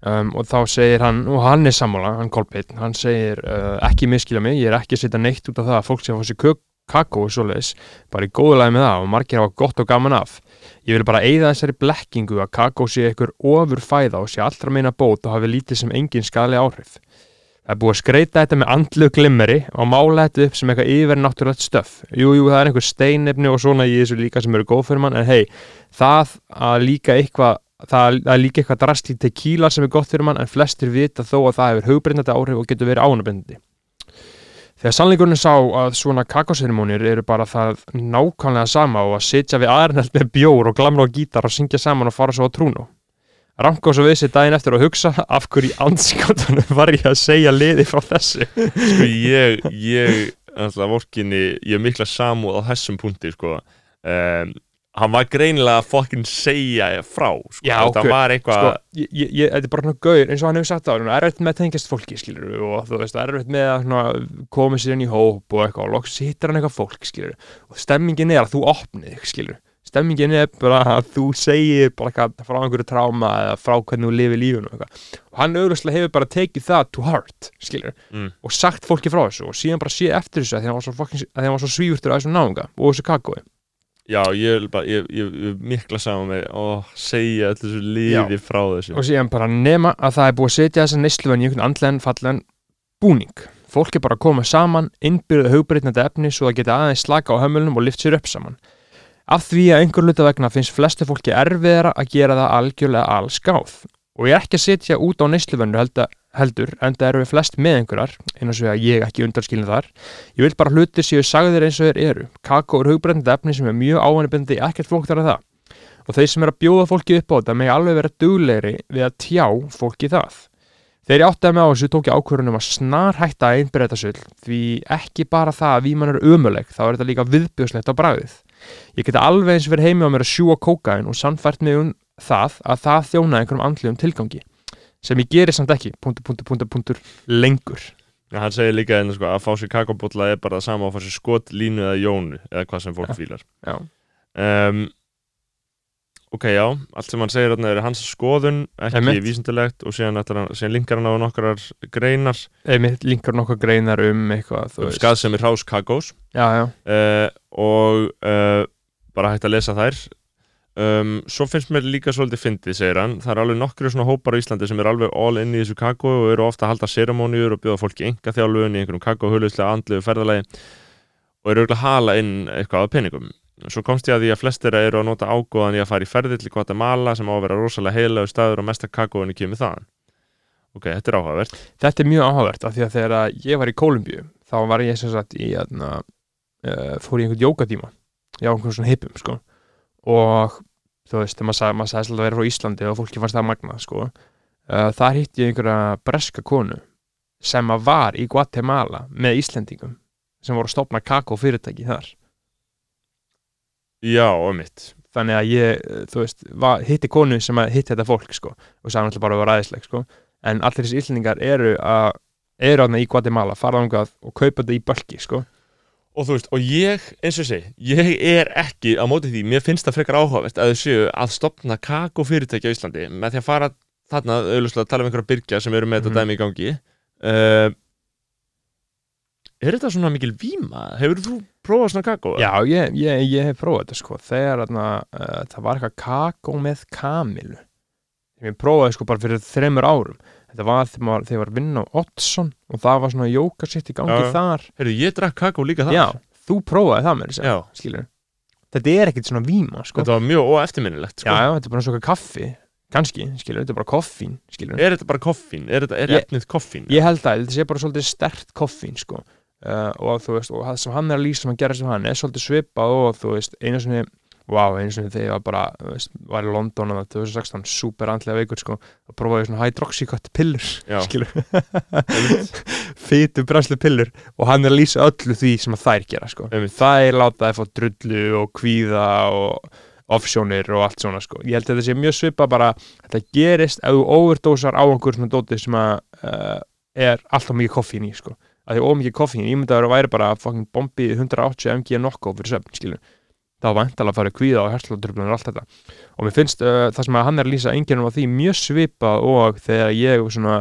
Um, og þá segir hann, og hann er sammála hann Kolbeinn, hann segir uh, ekki miskila mig, ég er ekki að setja neitt út af það að fólk sé að fá sér kakó og svoleiðis, bara í góðu lagi með það og margir hafa gott og gaman af. Ég vil bara eigða þessari blekkingu að kakó sé ykkur ofur fæða og sé allra meina bót og hafi lítið sem engin skali áhrif það er búið að skreita þetta með andlu glimmeri og mála þetta upp sem eitthvað yfirnáttúrulegt stöf jú, jú, það er einhver steinefni og svona í þessu líka sem eru góð fyrir mann en hei, það að líka eitthvað það er líka eitthvað drast í tequila sem er gott fyrir mann en flestir vita þó að það hefur hugbreyndandi áhrif og getur verið ánabindandi Þegar sannleikurinn sá að svona kakóserimónir eru bara það nákvæmlega sama og að sitja við aðrnælt með bjór og glamra og gítar og syngja saman og fara svo á trúnu. Ranko svo við sér daginn eftir að hugsa af hverju anskotanum var ég að segja liði frá þessu. sko ég, ég alltaf vorkinni, ég er mikla samúð á þessum punkti, sko um, hann var greinilega að fokkin segja frá, sko, Já, þetta ok. var eitthvað Sko, ég, ég, ég, þetta er bara svona gaur eins og hann hefur sagt á hann, er erfitt með að tengjast fólki, skilur og þú veist, er erfitt með að koma sér inn í hóp og eitthvað og loks hittir hann eitthvað fólk, skilur og stemmingin er að þú opnið skilur stemmingin er bara að þú segir bara eitthvað frá einhverju tráma eða frá hvernig þú lifir lífinu og eitthvað. Og hann auðvitað hefur bara tekið það to heart, skilur mm. og sagt fólki frá þessu og síðan bara sé eftir þessu að hann var svo, fucking- að því hann var svo svífurtur að þessum náunga og þessu kakói. Já, ég vil bara, ég, ég, ég mikla saman með og segja allir þessu liði frá þessu. Og síðan bara nema að það er búið að setja þessa neysluvenn í einhvern andlegan fallegan búning. Fólk er bara að koma saman innbyrðu hugbreytnandi efni svo það geta aðeins slaka á hömulnum og lift sér upp saman af því að einhver luta vegna finnst flestu fólki erfiðara að gera það algjörlega allskáð og ég er ekki að setja út á neysluvennu heldur, en það eru við flest með einhverjar eins og að ég ekki undanskilin þar ég vil bara hluti séu sagðir eins og þeir eru kakó er hugbreytandi efni sem er mjög áhannibindi ekkert fólk þar að það og þeir sem er að bjóða fólki upp á þetta megi alveg vera duglegri við að tjá fólki það. Þegar ég áttaði mig á þessu tók ég ákvörðunum að snar hætta að einbreyta sull því ekki bara það að víman er umuleg þá er þetta líka viðbjóðslegt á bragðið. Ég geti alveg eins verið heimi á mér að sjúa kókain og sannfært mig um það að það þjóna einhverjum andlegum tilgangi sem ég geri samt ekki, punktur, punktur, punktur, punktur, lengur. Já, hann segir líka einnig sko, að fá sér kakobólla er bara það sama að fá sér skot, línu eða jónu eða hvað sem fólk Já. fílar Já. um, Ok, já, allt sem hann segir er hans skoðun, ekki vísindilegt og síðan, hann, síðan linkar hann á nokkrar greinar. Einmitt linkar nokkuð greinar um eitthvað, um veist. skaðsemi hrás kakós. Uh, og uh, bara hægt að lesa þær. Um, svo finnst mér líka svolítið fyndið, segir hann. Það er alveg nokkru svona hópar á Íslandi sem er alveg all inn í þessu kakó og eru ofta að halda seremóniur og bjóða fólki enga þjálfun í einhverjum kakóhulustlega andlegu ferðalagi og eru auðvitað að hala inn eitthvað af peningum svo komst ég að því að flestir eru að nota ágóðan í að fara í ferði til Guatemala sem á að vera rosalega heilagur staður og mesta kakóinu kemur þaðan. Ok, þetta er áhugavert. Þetta er mjög áhugavert af því að þegar ég var í Kólumbíu þá var ég sem sagt í aðna, uh, fór í einhvern jókatíma já, einhvern svona hippum sko. Og þú veist, maður sagði, alltaf að vera frá Íslandi og fólki fannst það magnað sko. Uh, þar hitti ég einhverja breska konu sem að var í Guatemala með Íslendingum sem voru að stopna kakó fyrirtæki þar já, og mitt þannig að ég, þú veist, var, hitti konu sem hitti þetta fólk sko og sagði alltaf bara að vera aðeinsleg sko. En allir þessi Íslendingar eru að eru aðna í Guatemala, fara þangað og kaupa þetta í bölki sko. Og þú veist, og ég, eins og segi ég er ekki á móti því, mér finnst það frekar áhugavert að þau séu að stopna kakó fyrirtæki á Íslandi með því að fara þarna, auðvitað að tala um einhverja byrgja sem eru með Mhm. þetta dæmi í gangi. Uh, er þetta svona mikil víma? Hefur þú prófað svona kakó? Já, ég, ég, ég hef prófað þetta sko þegar aðna, uh, það var eitthvað kakó með kamilu ég prófaði sko bara fyrir þreymur árum þetta var þegar maður, þegar var að vinna á Oddsson og það var svona jókasitt í gangi Já, þar Heyrðu, ég drakk kakó líka það Já, þú prófaði það með þess Já. skilur Þetta er ekkit svona víma sko Þetta var mjög óeftirminnilegt sko. Já, já, þetta er bara svona kaffi kannski, skilur, þetta er bara koffín skilur, Er þetta bara koffín? Er, þetta, er Ég- efnið koffín? ég held að þetta sé bara svolítið stert koffín, sko uh, og þú veist, og það sem hann er að lýsa sem hann gerir sem hann er svolítið svipað og þú veist, einu sinni Vá, eins og þegar ég var bara þú veist, var í London að 2016 super andlega veikur sko, og prófaði svona hydroxycut pillur Já. skilur fytu brænslu pillur og hann er að lýsa öllu því sem að þær gera sko. Einmitt. þær láta þær fá drullu og kvíða og offsjónir og allt svona sko. ég held að þetta sé mjög svipa bara þetta gerist ef þú overdósar á einhver svona dóti sem að uh, er alltaf mikið koffín í sko. Að því ómikið koffín, ég myndi að vera væri bara fucking bombi 180 mg nokko fyrir söfn skilur þá vantalega að fara kvíða og herslatröflun og allt þetta. Og mér finnst uh, það sem að hann er að lýsa enginnum á því mjög svipa og þegar ég svona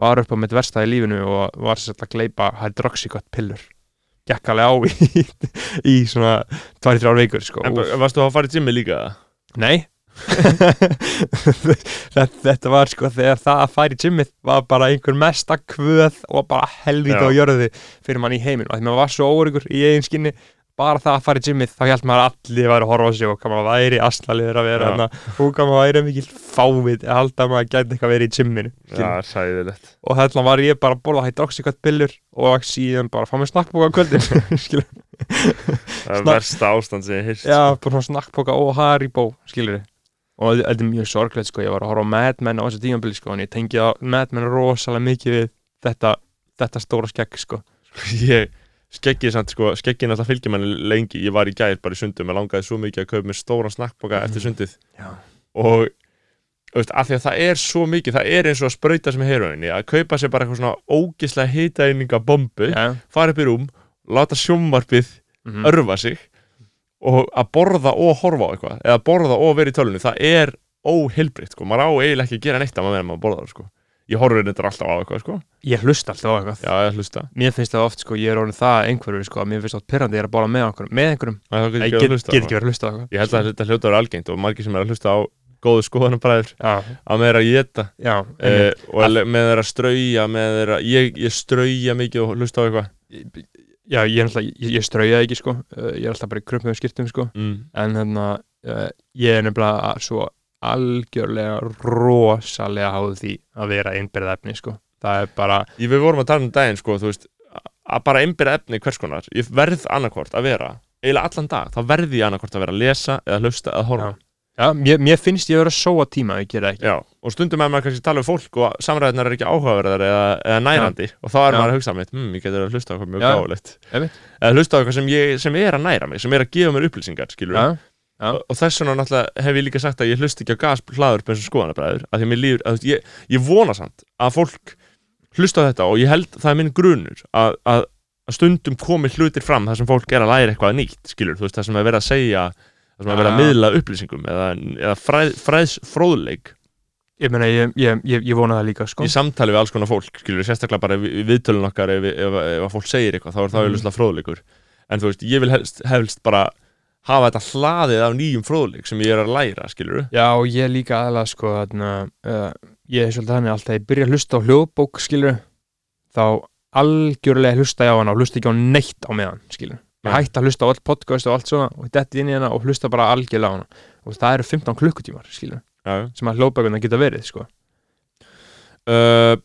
var upp á mitt versta í lífinu og var sér að gleipa hydroxycut pillur. Gekk alveg á í, í svona 2-3 vikur sko. En varstu að fara í gymmi líka? Nei þetta, var sko þegar það að færi gymmið var bara einhver mesta kvöð og bara helvita á jörði fyrir mann í heiminn og því maður var svo óryggur í eigin skinni bara það að fara í gymmið þá held maður að allir væri að horfa á sig og hvað maður væri aslaliður að vera hana, og hvað maður væri mikil fávit að halda að maður gæti eitthvað verið í gymminu Já, og þarna var ég bara að borða hydroxycut pillur og síðan bara að fá mér snakkbóka á kvöldin Það er versta ástand sem ég heyrst Já, bara svona snakkpoka og Haribo, skilur og þetta er mjög sorglegt, sko, ég var að horfa á Mad Men á þessu tímabili, sko, en ég tengi á Mad Men rosalega mikið við þetta þetta stóra skegg, sko. Ég skeggið samt sko, skeggið náttúrulega fylgir manni lengi. Ég var í gær bara í sundum Ég langaði svo mikið að kaupa mér stóran snakkboka eftir sundið. Já. Og veist, af því að það er svo mikið Það er eins og að sprauta sem heroinni Að kaupa sér bara eitthvað svona ógislega hitaeininga bombu Já, Fara upp í rúm, láta sjómvarpið mhm. örfa sig og að borða og horfa á eitthvað eða borða og vera í tölunni, það er óheilbritt, sko, maður á eiginlega ekki að gera neitt að maður meðan maður borðar, sko. Ég horfir þetta alltaf á eitthvað, sko. Ég hlusta alltaf á eitthvað. Já, ég hlusta, Mér finnst það oft, sko, ég er orðin það einhverju, sko, að mér finnst það pyrrandi ég er að borða með einhverjum, með einhverjum. Það er Ég get, að ekki verið að hlusta á eitthvað. Ég held að þetta hljóta er algengt og margir sem er að hlusta á góðu skoðanabræður að með þeirra að geta e, einmitt. og að, með þeirra að strauja með þeirra, ég, ég strauja mikið og hlusta á eitthvað já, ég er alltaf, ég, ég strauja ekki, sko Uh, Ég er alltaf bara í krumpuðum skiptum, sko mm. en hérna uh, ég er nefnilega svo algjörlega rosalega háð því að vera einbyrða efni sko. það er bara, ég, við vorum að tala um daginn, sko, þú veist að bara einbyrða efni hvers konar ég verð annarkvort að vera, eiginlega allan dag þá verð ég annarkvort að vera að lesa eða hlusta eða horfa já, mér, mér finnst ég vera að sóa tíma ef ég gera ekki Já, og stundum er maður kannski að tala um fólk og samræðinar er ekki áhugaverðar eða, eða nærandi og þá er Já. maður að hugsa mitt, hm, ég getur að hlusta á eitthvað mjög Já. Einmitt. eða hlusta á eitthvað sem, ég, sem er að næra mig sem er að gefa mér upplýsingar, skilur já, já. og, og þess vegna náttúrulega hef ég líka sagt að ég hlusta ekki á gas hlaður eins og skoðanabræður að því að mér líður, að, ég, ég vona samt að fólk hlusta á þetta og ég held það er minn grunur að, að, að stundum komi hlutir fram þar sem fólk er að læra eitthvað nýtt, skilur, þú veist, það sem er verið að segja það sem er verið að miðla upplýsingum eða, eða fræð, fræðs fróðleik ég meina, ég, ég, ég, ég vona það líka sko. í samtali við alls konar fólk skilur sérstaklega bara í viðtölun okkar ef, ef, ef, að fólk segir eitthvað þá er það Mhm. auðvitað fróðleikur. En þú veist, ég vil helst, helst bara hafa þetta hlaðið af nýjum fróðleik sem ég er að læra, skilur já, og ég líka aðalega sko, þarna, uh, ég er svolítið þannig alltaf ég byrja að hlusta á hljóðbók skilur þá algjörlega hlusta ég á hana og hlusta ekki á neitt á meðan skilur ég hætti að hlusta á all podcast og allt svona og detti inn í hana og hlusta bara algjörlega á hana. Og það eru 15 klukkutímar skilur já, sem að hljóðbækuna geta verið sko. uh,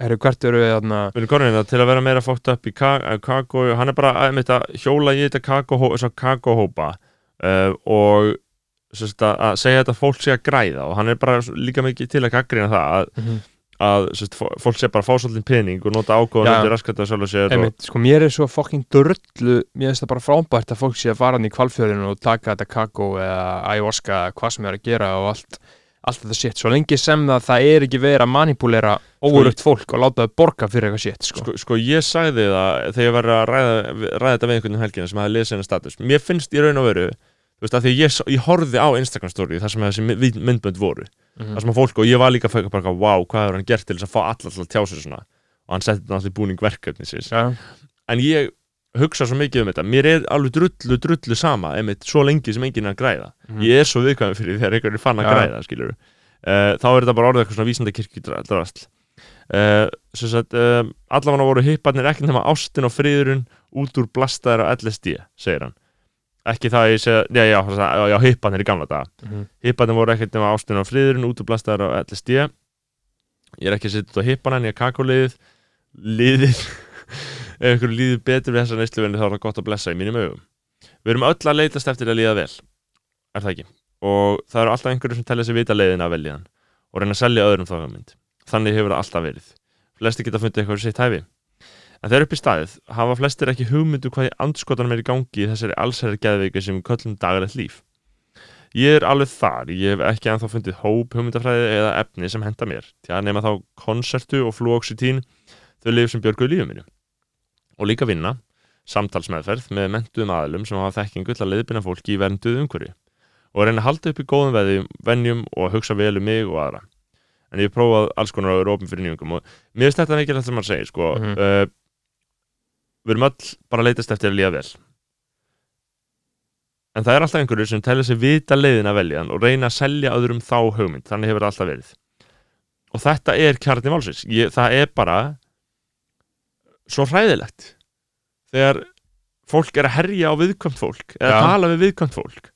Herru, hvert eru við þarna? Við erum konin til að vera meira fótt upp í eh, kakó, hann er bara einmitt að hjóla í þetta kakóhópa uh, og sérst, að, að segja þetta fólk sé að græða og hann er bara líka mikið til að gaggrina það að, að fó- fólk sé bara að fá svolítið pening og nota ágóðan undir raskat að sjálf og, Einmitt, sko, mér er svo fucking drullu mér finnst það bara frábært að fólk sé að fara hann í kvalfjörðinu og taka þetta kakó eða ayahuasca hvað sem er að gera og allt, allt þetta shit, svo lengi sem það það er ekki verið að manipulera óurugt fólk og láta þau borga fyrir eitthvað shit sko. Sko, sko ég sagði það þegar ég var að ræða, ræða þetta við einhvern um helgina sem hafði lesið hennar status. Mér finnst í raun og veru þú veist að því ég, ég horfði á Instagram story þar sem þessi my- myndbönd voru Mhm. þar sem að fólk og ég var líka að fæka bara wow, hvað hefur hann gert til þess að fá alla til að tjá sér svona? Og hann setti þetta í búning verkefnisins Já, en ég hugsa svo mikið um þetta. Mér er alveg drullu drullu sama einmitt svo lengi sem enginn er að græða. Mhm. ég er svo viðkvæmur fyrir þegar einhvern er fann að Já. græða skilur uh, þá er þetta bara orðið eitthvað svona vísindakirkju drasl uh, sagt uh, allavega voru hipparnir ekki nema ástin og friðurinn út úr blastaðir á LSD segir hann ekki það ég segja, já, já, já, hipparnir í gamla daga. Mhm. hipparnir voru ekkert nema ástin og friðurinn út úr blastaðir á LSD ég er ekki að setja út á hippana en ég er kakóliðið liðið. Ef ykkur líður betur við þessa neysluvenni þá er það gott að blessa í mínum augum. Við erum öll að leitast eftir að líða vel. Er það ekki? Og það eru alltaf einhverju sem telja sig vita leiðina að velja hann og reyna að selja öðrum þá þannig hefur það alltaf verið. Flesti geta fundið eitthvað sitt hæfi en þegar upp í staðið hafa flestir ekki hugmyndu hvað í andskotanum er í gangi í þessari allsherri geðveiki sem köllum dagarlegt líf. Ég er alveg þar. Ég hef ekki anþá fundið hóp hugmyndafræði eða efni sem henda mér. Til að nema þá konsertu og fluoxetín þau lif sem björguðu lífum mínu. Og líka vinna samtalsmeðferð með mentuðum aðlum sem hafa þekkingu til að leiðbina fólki í vernduðu umhverju og reyna að halda upp í góðum veðjum, venjum og hugsa vel um mig og aðra. En ég hef prófað alls konar að vera ofin fyrir nýjungum og mér finnst þetta mikilvægt sem maður segir sko, Mhm. uh, við erum öll bara að leitast eftir að líða vel. En það er alltaf einhverju sem telja sig vita leiðin að velja og reyna að selja öðrum þá hugmynd. Þannig hefur það alltaf verið. Og þetta er kjarni málsins. Ég, það er bara svo hræðilegt. Þegar fólk er að herja á viðkvæmt fólk eða Já. tala við viðkvæmt fólk.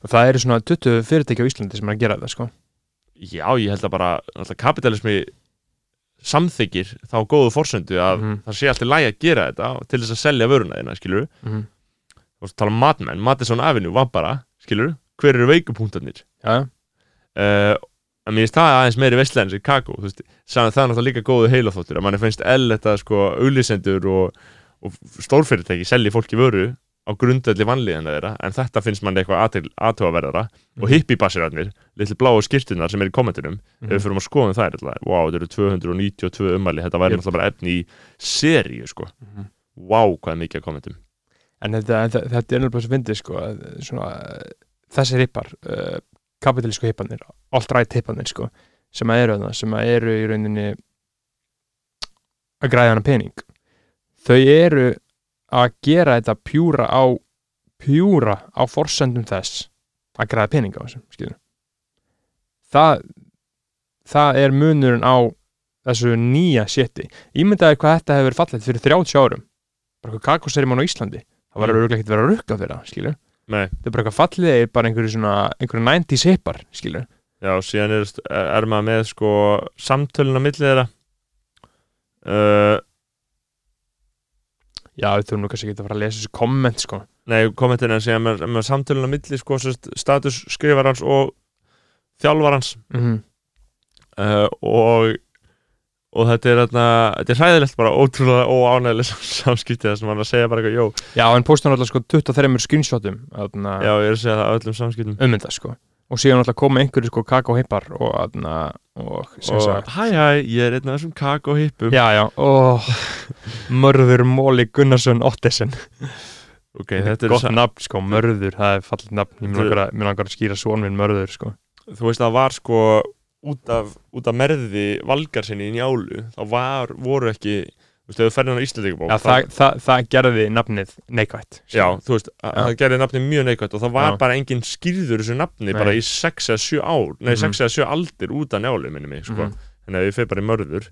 Og það eru svona 20 fyrirtæki á Íslandi sem er að gera þetta sko. Já, ég held að bara alltaf kapitalismi samþykir þá góðu forsöndu að Mhm. það sé alltaf lægi að gera þetta til þess að selja vöruna þeirna, skilur mm. að tala um matmenn, Madison Avenue var bara, skilur, hver eru veikupunktarnir já, uh, en mér finnst það aðeins meiri vestlega en Chicago, þú veist, saman það er náttúrulega líka góðu heilaþóttir, að manni finnst ell þetta sko auðlisendur og, og stórfyrirtæki selji fólki vöru á grundöldi vanlíðina þeirra, en þetta finnst manni eitthvað aðtöfaverðara og Mhm. hippibassirarnir, litli bláu skirtunar sem er í kommentunum, ef við fyrir að skoðum þær alltaf, wow, þetta eru 292 ummæli þetta væri náttúrulega bara efni í seríu sko, Mhm. wow, hvað er mikið að kommentum. En þetta, þetta, þetta er náttúrulega svo fyndið sko svona, þessi hippar uh, kapitalísku hippanir alt-right hippanir sko sem að eru það, sem að eru í rauninni að græða hana pening. Þau eru að gera þetta pjúra á pjúra á forsendum þess að græða pening á þessum skilur það það er munurinn á þessu nýja sétti ímyndaði hvað þetta hefur fallið fyrir 30 árum. Bara eitthvað kakoserimann á Íslandi. Það var Mm. mm. ekkert verið að rukka fyrir það, skilur Nei, þetta er bara eitthvað fallið er bara einhverju svona einhverju 90s hippar, skilur já, síðan er, er maður með sko samtölun á milli þeirra. Uh, já, við þurfum nú kannski ekki að fara að lesa þessu komment, sko. Nei, kommentin er að segja með, með samtölun á milli sko, status skrifarans og þjálfarans. Mm uh, og og þetta er, þarna, þetta er hræðilegt bara ótrúlega óánægileg samskipti þar sem hann að segja bara eitthvað, jó, já, en postur náttúrulega sko 23 screenshotum já, ég er að segja það á öllum samskiptum. Um þetta, sko og síðan náttúrulega koma einhverju sko kakó hippar og, og sem og sagt hæ hæ, ég er einn af þessum kakóhippum já, já, og Mörður Móli Gunnarsson Ottesen. Ok, þetta er gott nafn, sko, Mörður, það er fallið nafn. Ég mér langar að- skýra svon minn Mörður, sko. Þú veist það var sko út af, út af merði valgar sinni í njálu þá var, voru ekki þú veist, Íslandingabók já, það, það, það gerði nafnið neikvætt já, þú veist, að- Já. það gerði nafni mjög neikvægt og það var Já. bara engin skýrður þessu nafni Nei. bara í 6 eða 7 ár nei, Mhm. 6 eða 7 aldir út af njálu minni mig, sko, Mhm. þannig að við fyrir bara í mörður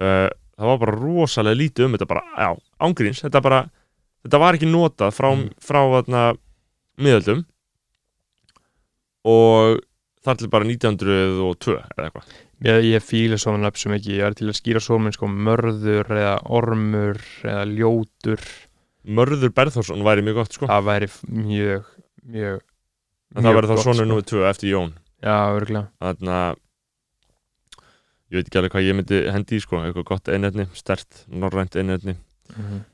uh, það var bara rosalega lítið um þetta bara, já, ángríns þetta bara, þetta var ekki notað frá, Mhm. frá þarna miðöldum og þar til bara 1902 eða eitthvað. Ég, ég fíla svona nöfn sem ekki, ég er til að skýra svo minn sko mörður eða ormur eða ljótur, Mörður Berþórsson væri mjög gott sko. Það væri mjög, mjög en það væri þá svona númer 2 eftir Jón. Já, örgulega þannig að ég veit ekki alveg hvað ég myndi hendi í sko eitthvað gott einefni, stert, norrænt einefni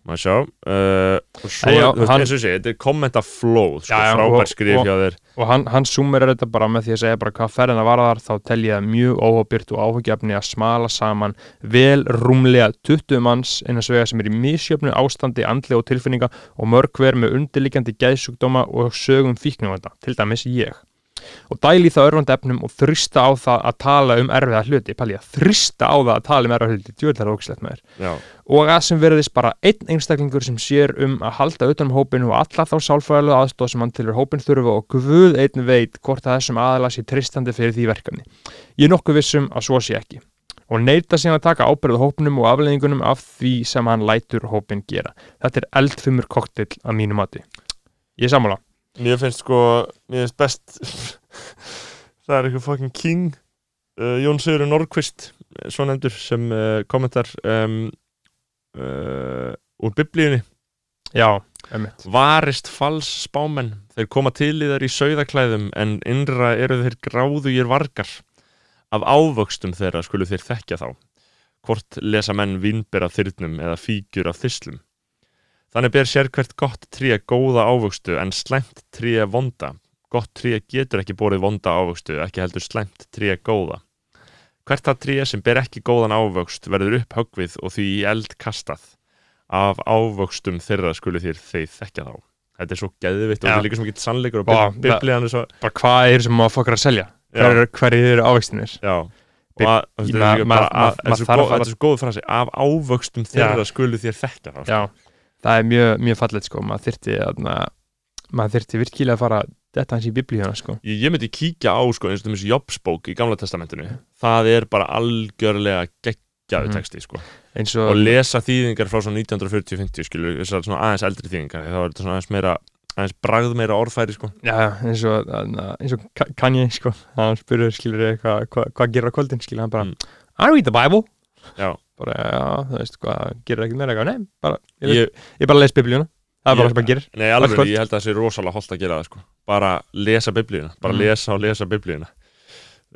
maður sjá uh, og svo, já, þú veist, eins og segi, þetta er kommentaflóð sko, frábær skrif hjá þér Og hann, hann summerar þetta bara með því að segja bara hvað ferðina varðar þá tel ég það mjög óhópyrt og áhugjefni að smala saman vel rúmlega 20 manns innan svega sem er í misjöfnu ástandi andlega og tilfinninga og mörg hver með undirliggjandi gæðsjúkdóma og sögum fíknumvanda, til dæmis ég. Og dæli það örfandi efnum og þrista á það að tala um erfiða hluti, pæli að þrista á það að tala um erfiða hluti, djúðlega ógislegt með þér og að sem verðist bara einn einstaklingur sem sér um að halda utan um hópin og alla þá sálfræðilega aðstóð sem hann tilur hópin þurfa og guð einn veit hvort að þessum aðala sé tristandi fyrir því verkefni. Ég er nokkuð vissum að svo sé ekki og neyta síðan að taka ábyrðu hópnum og afleðingunum af því sem hann lætur hópin gera. Þetta er eldfumur koktill að mínu mati. Ég er sammála. Mér finnst sko mér finnst best það er eitthvað fucking king uh, Jón Sigurður Norrqvist svo nefndur sem uh, kommentar um, uh, úr biblíunni Já, Einmitt. Varist fals spámenn, þeir koma til í þær í sauðaklæðum en innra eru þeir gráðugir vargar. Af ávöxtum þeirra skulu þeir þekkja þá. Hvort lesa menn vínber af þyrnum eða fígjur af þyslum. Þannig ber sér hvert gott tré góða ávöxtu en slæmt tré vonda. Gott tré getur ekki borið vonda ávöxtu, ekki heldur slæmt tré góða. Hvert það tré sem ber ekki góðan ávöxt verður upp höggvið og því í eld kastað. Af ávöxtum þeirra skulu þér þeir þekkja þá. Þetta er svo geðvitt og Já. þetta er líka sem ekki sannleikur og Vá, bib- biblían er svo... bara hvað er sem maður fokkar að selja hver, er- hverjir eru ávextinir Já. Þetta er svo góð- frasi. Af ávöxtum þeirra skulu þér þekkja þá. já, það er mjög, mjög fallet sko. Maður þyrfti, aðna, maður þyrfti virkilega að fara þetta hans í biblíuna sko. Ég, ég myndi kíkja á sko eins og þessi Jobsbók í Gamla testamentinu. Það er bara algjörlega geggjaðu Mhm. texti sko. Eins og og, lesa þýðingar frá svona 1940-50 skilur, þessar svona aðeins eldri þýðingar þá er þetta svona aðeins meira aðeins bragð meira orðfæri sko. Já, eins og, eins og Ka- Kanye sko. Hann spurður skilur hvað hva, hva gerir á kvöldin? Skilur hann bara Mm. I read the Bible. Já. Bara já, þú veist hvað gerir ekki meira eitthvað, nei, bara ég, ég, ég bara les biblíuna. Það er bara sem maður gerir. Nei, alveg, ég held að það sé rosalega holdt að gera það sko. Bara lesa biblíuna, bara Mm. lesa og lesa biblíuna.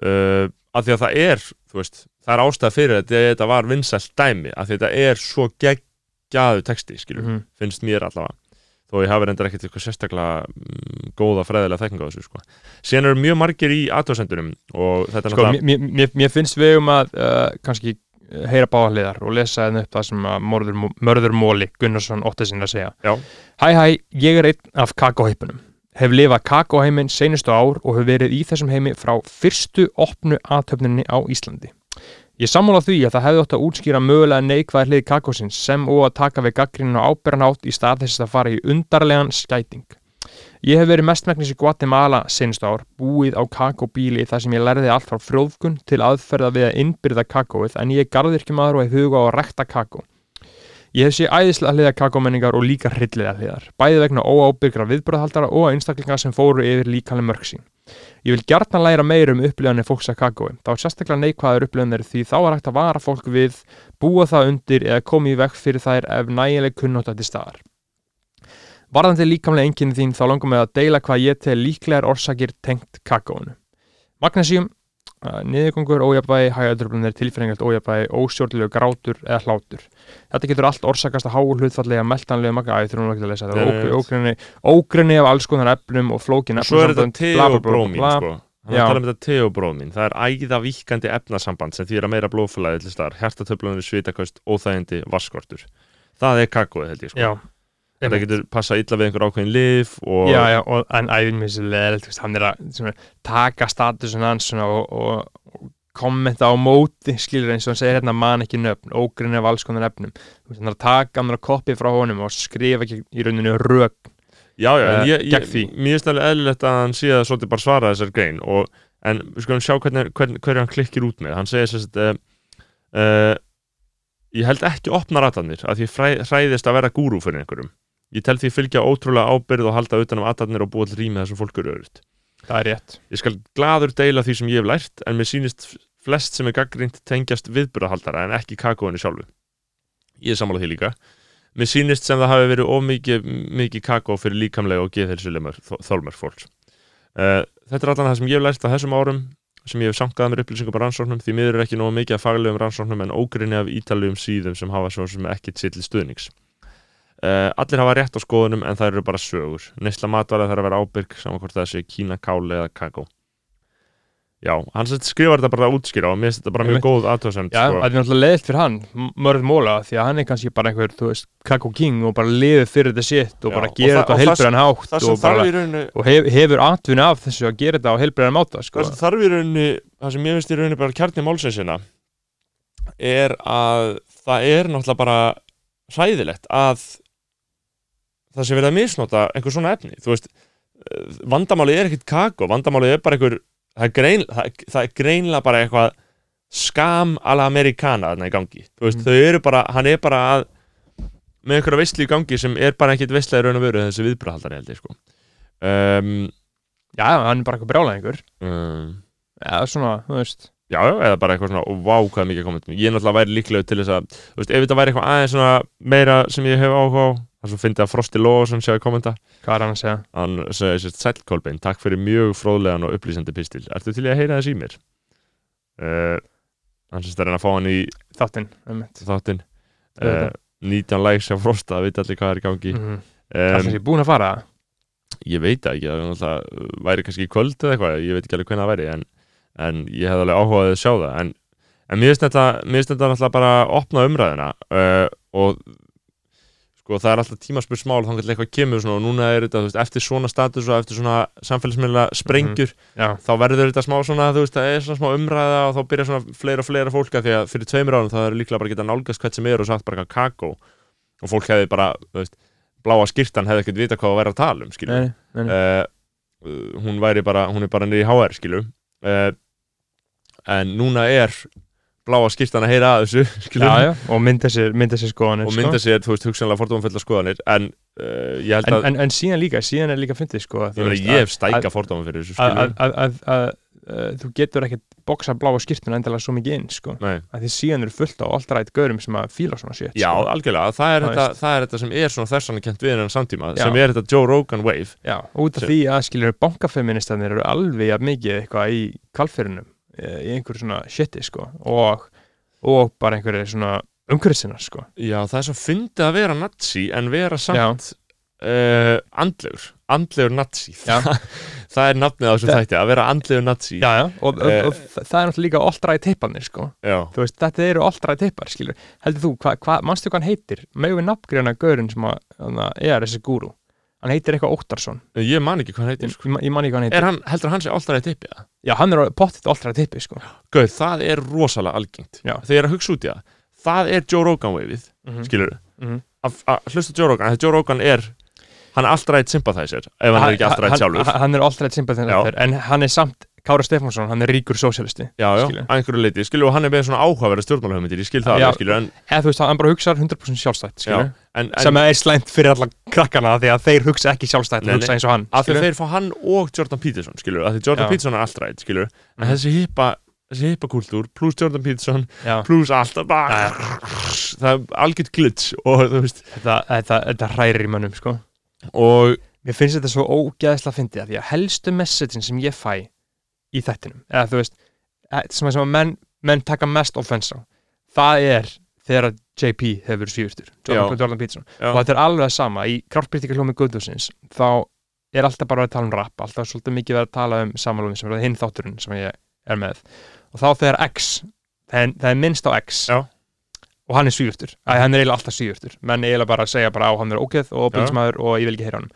Uh, af því að það er þú veist, það er ástæða fyrir þetta þetta var vinsælt dæmi, af því að þetta er svo geggjaðu texti, skilur Mhm. finnst mér allavega. Þó ég hafi reyndar ekkert eitthvað sérstaklega mm, góða fræðilega þekkinga á þessu sko. síðan eru mjög margir í aðtóðsendunum og þetta er sko, náttúrulega mér, mér, mér finnst við um að uh, kannski heyra báðaliðar og lesa einn upp það sem að Mörður, Mörður Móli Gunnarsson ótti sinna að segja Já. Hæ hæ, ég er einn af kakóheipunum hef lifað kakóheimin seinustu ár og hef verið í þessum heimi frá fyrstu opnu aðtöfninni á Íslandi Ég sammála því að það hefði átt að útskýra mögulega neikvæð hlið kakósins sem og að taka við gaggrinu á ábyrðanátt í stað þess að fara í undarlegan skæting. Ég hef verið mestmæknis í Guatemala senst ár, búið á kakóbíli þar sem ég lærði allt frá frjóðkun til aðferða við að innbyrða kakóið en ég er garðirkjumadur og hef huga á að rekta kakó. Ég hef sé æðislega hliða kakómenningar og líka hryllilega hliðar, bæði vegna óábyrgra viðbröðhaldara og einstaklingar sem fóru yfir líkanlega mörg sín. Ég vil gjartan læra meira um upplifanir fólks að kakói. Þá er sérstaklega neikvæður upplifanir því þá er hægt að vara fólk við, búa það undir eða koma í vekk fyrir þær ef nægileg kunnóta til staðar. Varðandi líkamlega enginni þín þá langar mig að deila hvað ég tel líklegar orsakir tengt kakóinu. Magnesium, uh, niðurgangur, ójafvægi, hægadröflunir, tilfæringalt ójafvægi, óstjórnlegu grátur eða hlátur. Þetta getur allt orsakast að háu hlutfallega meltanlega magga, ég þurfum ekki að lesa þetta, ógrinni, af alls konar efnum og flókin og svo er þetta teobrómin sko. Er Já. að tala um þetta teobrómin það er æðavíkandi efnasamband sem þýr að meira blóðfælaði til staðar. Hjartatöflunir, svitaköst, óþægindi, vaskortur það er kakóið held ég sko. Já, þetta getur passa illa við einhver ákveðin lif og já, já, og, en veist, hann er að svona, taka statusin hans og, og, og kommenta á móti, skilur eins og hann segir hérna man ekki nöfn, ógrinni af alls konar veist, hann er að taka hann að koppi frá honum og skrifa ekki í rauninu rög já, já, Eh, ég, ég, mér finnst alveg eðlilegt að hann sé að svolítið bara svara þessar grein og, en við skulum sjá hvernig, hvern, hverju hann klikkir út með. Hann segir að uh, uh, ég held ekki opna ratarnir að fræ, hræðist að vera gúrú fyrir einhverjum ég tel því fylgja ótrúlega ábyrð og halda utan um atarnir og búa til rými þessum fólk eru örugt Það er rétt Ég skal gladur deila því sem ég hef lært en mér sýnist flest sem er gaggrínt tengjast viðburðahaldara en ekki kakóinu sjálfu. Ég er sammála því líka. Mér sýnist sem það hafi verið of mikið, kakó fyrir líkamlega og geðhelsulemar þólmar fólks. Uh, þetta er allan það sem ég hef lært á þessum árum sem ég hef sankað mér upplýsingum á rannsóknum því miður er ekki nógu mikið af faglegum rannsóknum en ógrinni af ítalegum síðum sem hafa svo sem ekki sitt til stuðnings. Uh, allir hafa rétt á skoðunum en það eru bara sögur. Neysla matvæla þarf að vera ábyrg saman hvort það sé kína, káli eða kakó. Já, hann skrifar þetta bara útskýra og mér finnst þetta bara mjög góð aðtöðsend Já, sko. það er náttúrulega leðilt fyrir hann, Mörð Móla því að hann er kannski bara einhver, þú veist, kakó king og bara liður fyrir þetta sitt og Já, bara og gera það- þetta á og heilbriðan hátt og, bara, rauninni og hef, hefur atvinni af þessu að gera þetta á heilbriðan máta sko. það sem þarf í rauninni það sem ég finnst í rauninni bara kjarni málsinsina er að það er náttúrulega bara hræðilegt að það sé verið að misnota einhver svona efni. Þú veist, eh, vandamálið er ekkit kakó vandamálið er bara einhver það er, grein, það, það er greinlega bara eitthvað skam ala amerikana þarna í gangi. Þú veist, Mm. þau eru bara, hann er bara að með einhverja veistli í gangi sem er bara ekkit veistlega í raun og veru þessi viðbrahaldari held ég sko. Um, Já, hann er bara eitthvað brjálæð einhver um, Já, svona, þú veist. Já, eða bara eitthvað svona, og vá hvað er mikið kommentum Ég náttúrulega væri líklega til þess að, þú veist, ef þetta væri eitthvað aðeins svona meira sem ég hef áhuga á það er svo fyndið að Frosti Lóðarsson sé að kommenta. Hvað er hann að segja? hann sér sælkolbein, takk fyrir mjög fróðlegan og upplýsandi pistil, ertu til í að heyra þess í mér? Uh, hann sést að reyna að fá hann í Þáttinn, þáttinn. Uh, Auðvitað. 19 likes á Frosta, það veit allir hvað er í gangi. Mhm. um, Kannski ég búin að fara? Ég veit það ekki, það er náttúrulega væri kannski í kvöld eða eitthvað, ég veit ekki alveg hvernig það væri en, en ég hef alveg áhugaðið að sjá það. En, en mér finnst þetta náttúrulega bara að opna umræðina uh, og sko það er alltaf tímaspyrsmál þannig að eitthvað kemur svona og núna er þetta veist, eftir svona status og eftir svona samfélagsmiðla sprengjur Já, þá verður þetta smá svona, þú veist, það er svona smá umræða og þá byrja svona fleira og fleira fólka því að fyrir tveimur árum það er líklega bara að geta nálgast hvert sem er og sagt bara kakó. Og fólk hefði bara, þú veist, bláa skýrtan hefði ekkert vita hvað að vera að tala um, nei. uh, hún væri bara, hún er bara niður í HR, skilur uh, en núna er bláa skýrtan að heyra að þessu, Já, já, og mynda sér, mynda sér skoðanir og sko. mynda sér, þú veist, hugsanlega fordómanfullar skoðanir en uh, ég held en, að, en, en síðan líka, síðan er líka fyndið sko, ég, meina, ég hef stæka fordóman fyrir þessu, að, að þú getur ekkert boksa bláa skýrtuna endilega svo mikið inn sko. Nei. að því síðan eru fullt á alltaf gaurum sem að fíla svona shit Já, sko. algjörlega, það er, þetta, veist. það er þetta sem er svona þessan kent við hennan samtíma, Já. sem er þetta Joe Rogan wave Já, út af því að skilur bankafeministarnir eru alveg mikið eitthvað í kvalfyrunum í einhverju svona shiti sko og, og bara einhverju svona umhverfisinnar sko. Já, það er svo fyndið að vera nazi en vera samt uh, andlegur, andlegur nazi. Já. það er nafnið á þessum þætti, að vera andlegur nazi. Já, já, og, og, Eh. og þa- það er náttúrulega líka alltræði teipanir sko. Já. þú veist, þetta eru alltræði teipar skilur heldur þú, hvað, hva, manstu hvað hann heitir? Megum við nafngreina gaurinn sem að, að er þessi gúru, hann heitir eitthvað Óttarsson. Ég man ekki hvað hann heitir sko. ég, man ekki hvað hann heitir. Hann, heldur hann sé alltaf að tippi það? já, hann er pottitt alltræði teipi sko. Gauð, það er rosalega algengt. Já. þegar ég er að hugsa út í það. Það er Joe Rogan waveið, mm skilur Mhm. að að hlusta Joe Rogan, þegar Joe Rogan er hann er alltaf rætt sympathizer ef hann er ekki alltaf rætt sjálfur. hann, hann er alltræði sympathízer en hann er samt, Kára Stefánsson, hann er ríkur sósialisti já, já, skilur. að einhverju leiti, skilur og hann er með svona áhugaverða stjórnmálahugmyndir, ég skil það alveg, skilur en, eða þú veist, hann bara hugsar 100% sjálfstætt en sem er slæmt fyrir alla krakkana því að þeir hugsa ekki sjálfstætt og hugsa eins og hann af því þeir fá hann og Jordan Peterson skilur, af því Jordan Já. Peterson er allt rætt skilur, en Mhm. þessi hippa þessi hippa kultúr, pluss Jordan Peterson pluss allt bara, það er algjört glitch og þú veist. Þetta, þetta, þetta í þættinum, eða þú veist eh, sem að menn, menn taka mest offense á, það er þegar JP hefur svífustur Jordan, Peterson, Já. og þetta er alveg það sama. Í kraftbyrtika hljómi Guðdúsins þá er alltaf bara að tala um rap alltaf svolítið mikið að tala um samanlóðin sem er hinn þátturinn sem ég er með. Og þá þegar X, það er, það er minnst á X Já. og hann er svífustur, hann er eiginlega alltaf svífustur menn eiginlega bara að segja bara á hann er ógeð og byrjusmaður og ég vil ekki heyra hann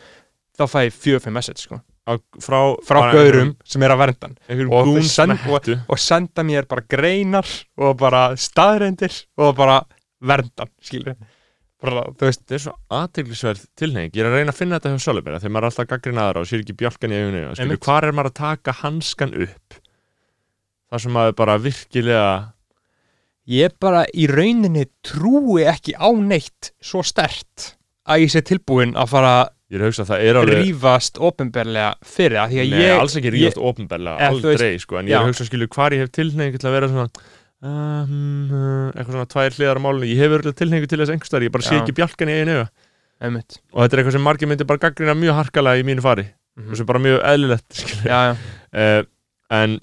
þá fæ ég fjögur fimm message sko á, frá, frá gaurum sem er að vernda hann. einhverjum Og send- mettu og senda mér bara greinar og bara staðreindir og bara vernda hann, skilur bara, veist, þetta er svo aðteglisverð tilheng ég er að reyna að finna þetta hjá mér þegar maður er alltaf gaggrin aðra og sér ekki bjálkan í Einmitt. hvar er maður að taka hanskan upp? Þar sem maður bara virkilega ég bara í rauninni trúi ekki á neitt svo stert að ég sé tilbúin að fara ég er að hugsa að það er að alveg rífast ofinberlega fyrir það því að Nei, ég alls ekki rífast ofinberlega, aldrei sko, en ég er að hugsa skilur hvar ég hef tilhengi til að vera svona um, uh, eitthvað svona tvær hliðar á málunni ég hef verið tilhengi til þess einhverstaðar, ég bara sé Já. ekki bjalkan í einu einmitt, og þetta er eitthvað sem margir myndir bara gaggrina mjög harkalega í mínu fari Mhm. og sem bara mjög eðlilegt skilur já, já, uh, en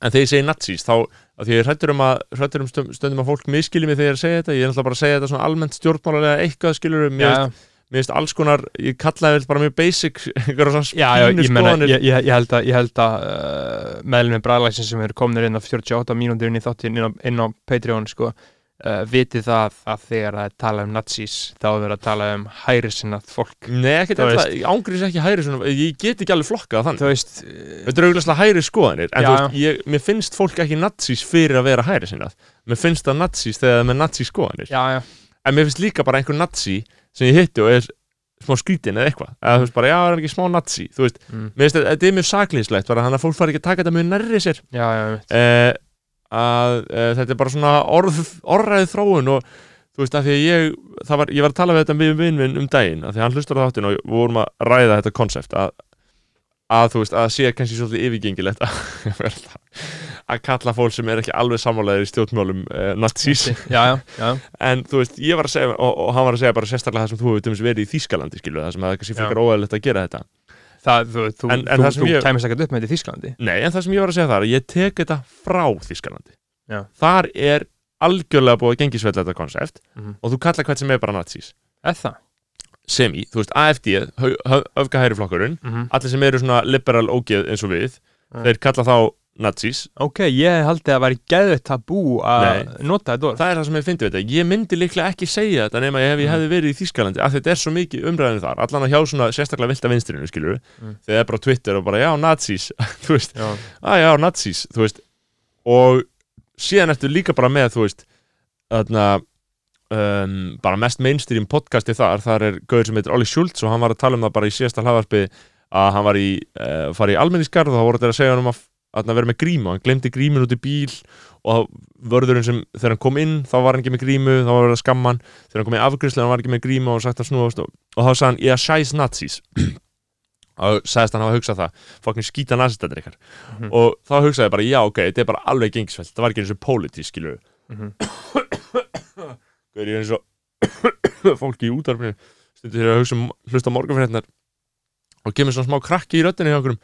en þegar ég segi nazís þá að því ég hrættur um að um stund- stundum að fólk miskili mig þegar ég er að segja þetta ég er náttúrulega bara að segja þetta svona almennt stjórnmálarlega eitthvað skilur já, mér, já. finnst- mér finnst alls konar ég kallaði þetta bara mjög basic einhverja svona Já, já, pínu ég, meina, skoðanir. ég, ég, ég held að, að uh, meðlum með bræðlæsin sem eru komnir inn á 48 mínútur inn í þáttin inn á, inn á Patreon sko, uh, viti það að þegar það er talað um nazís þá er verið að tala um hæri sinnað fólk. Nei, ekkert ég ángrís ekki hæri svona, ég get ekki alveg flokkað þannig. Þú veist, uh, Þetta er auðvitað hæri skoðanir En Já. þú veist, ég, mér finnst fólk ekki nazís fyrir að vera hæri sinnað Mér finnst það nazís þegar það er með nazí skoðanir. Já, já, En mér finnst líka bara einhver nazí sem ég hitti og er smá skrítin eða eitthvað. Eða þú veist bara, já, það er ekki smá nazí Þú veist, mm, mér finnst þetta, þetta er mjög saklýslegt Þannig að fólk fari ekki að taka þetta mjög nærri sér. Já, já, eh, að eh, þetta er bara svona orð, orðræði þróun og þú veist að því að ég var, ég var að tala við þetta með vinn minn um daginn að því að hann hlustar á þáttin og við vorum að ræða þetta konsept að, að þú veist að sé kannski svolítið yfirgengilegt að, að kalla fólk sem er ekki alveg sammálaðir í stjórnmálum uh, nazís já, já, en þú veist, ég var að segja og, og hann var að segja bara sérstaklega það sem þú hefur dæmis verið í Þýskalandi skilu, það sem að það kannski frekar óæðilegt að gera þetta. Það, þú, þú, En- en þú, það þú ég- kæmist ekkert upp með þetta í Þísklandi Nei, en það sem ég var að segja það er að ég tek þetta frá Þýskalandi. Já. þar er algjörlega búið að gengisveitla þetta konsept Mhm. og þú kalla hvert sem er bara nazís Það? semi, þú veist, AFD, öfgahæri flokkurinn Mm -hmm. allir sem eru svona liberal ógeð eins og við Mm. þeir kalla þá nazís Ok, ég haldi að það væri geðvett tabú að nota þetta orð það er það sem ég fyndi við þetta ég myndi líklega ekki segja þetta nema ef ég Mm. hefði verið í Þýskalandi af því þetta er svo mikið umræðinu þar allan að hjá svona sérstaklega vilda vinstrinu skilur Mm. þegar það er bara Twitter og bara já nazís þú veist, Já, að já nazís þú veist og síðan ertu líka bara með þú veist þarna um, bara mest mainstream podcasti þar þar er gauður sem heitir Olli Schultz og hann var að tala um það bara í síðasta hlaðvarpi að hann var í, uh, fari í almenningskarð og þá voru þetta að segja hann um að að vera með grímu, hann glemdi grímun út í bíl og vörðurinn sem þegar hann kom inn þá var hann ekki með grímu, þá var verið að skamma hann. Þegar hann kom í afgriðslu, hann var ekki með grímu og sagt að snúast og, og þá sagði hann, ég sæs nazís og sagðist hann hafa hugsað það. Fokkin skýta nazistættir ykkar Mhm. og þá hugsaði ég bara, já ok, þetta er bara alveg gengisfælt, það var ekki eins og pólitísk, skilur Mhm. Gauður ég eins og fólki í útarfinu stundur þegar að hugsa um hlusta morgunfrétnar og kemur svona smá krakki í röddinni hjá okkur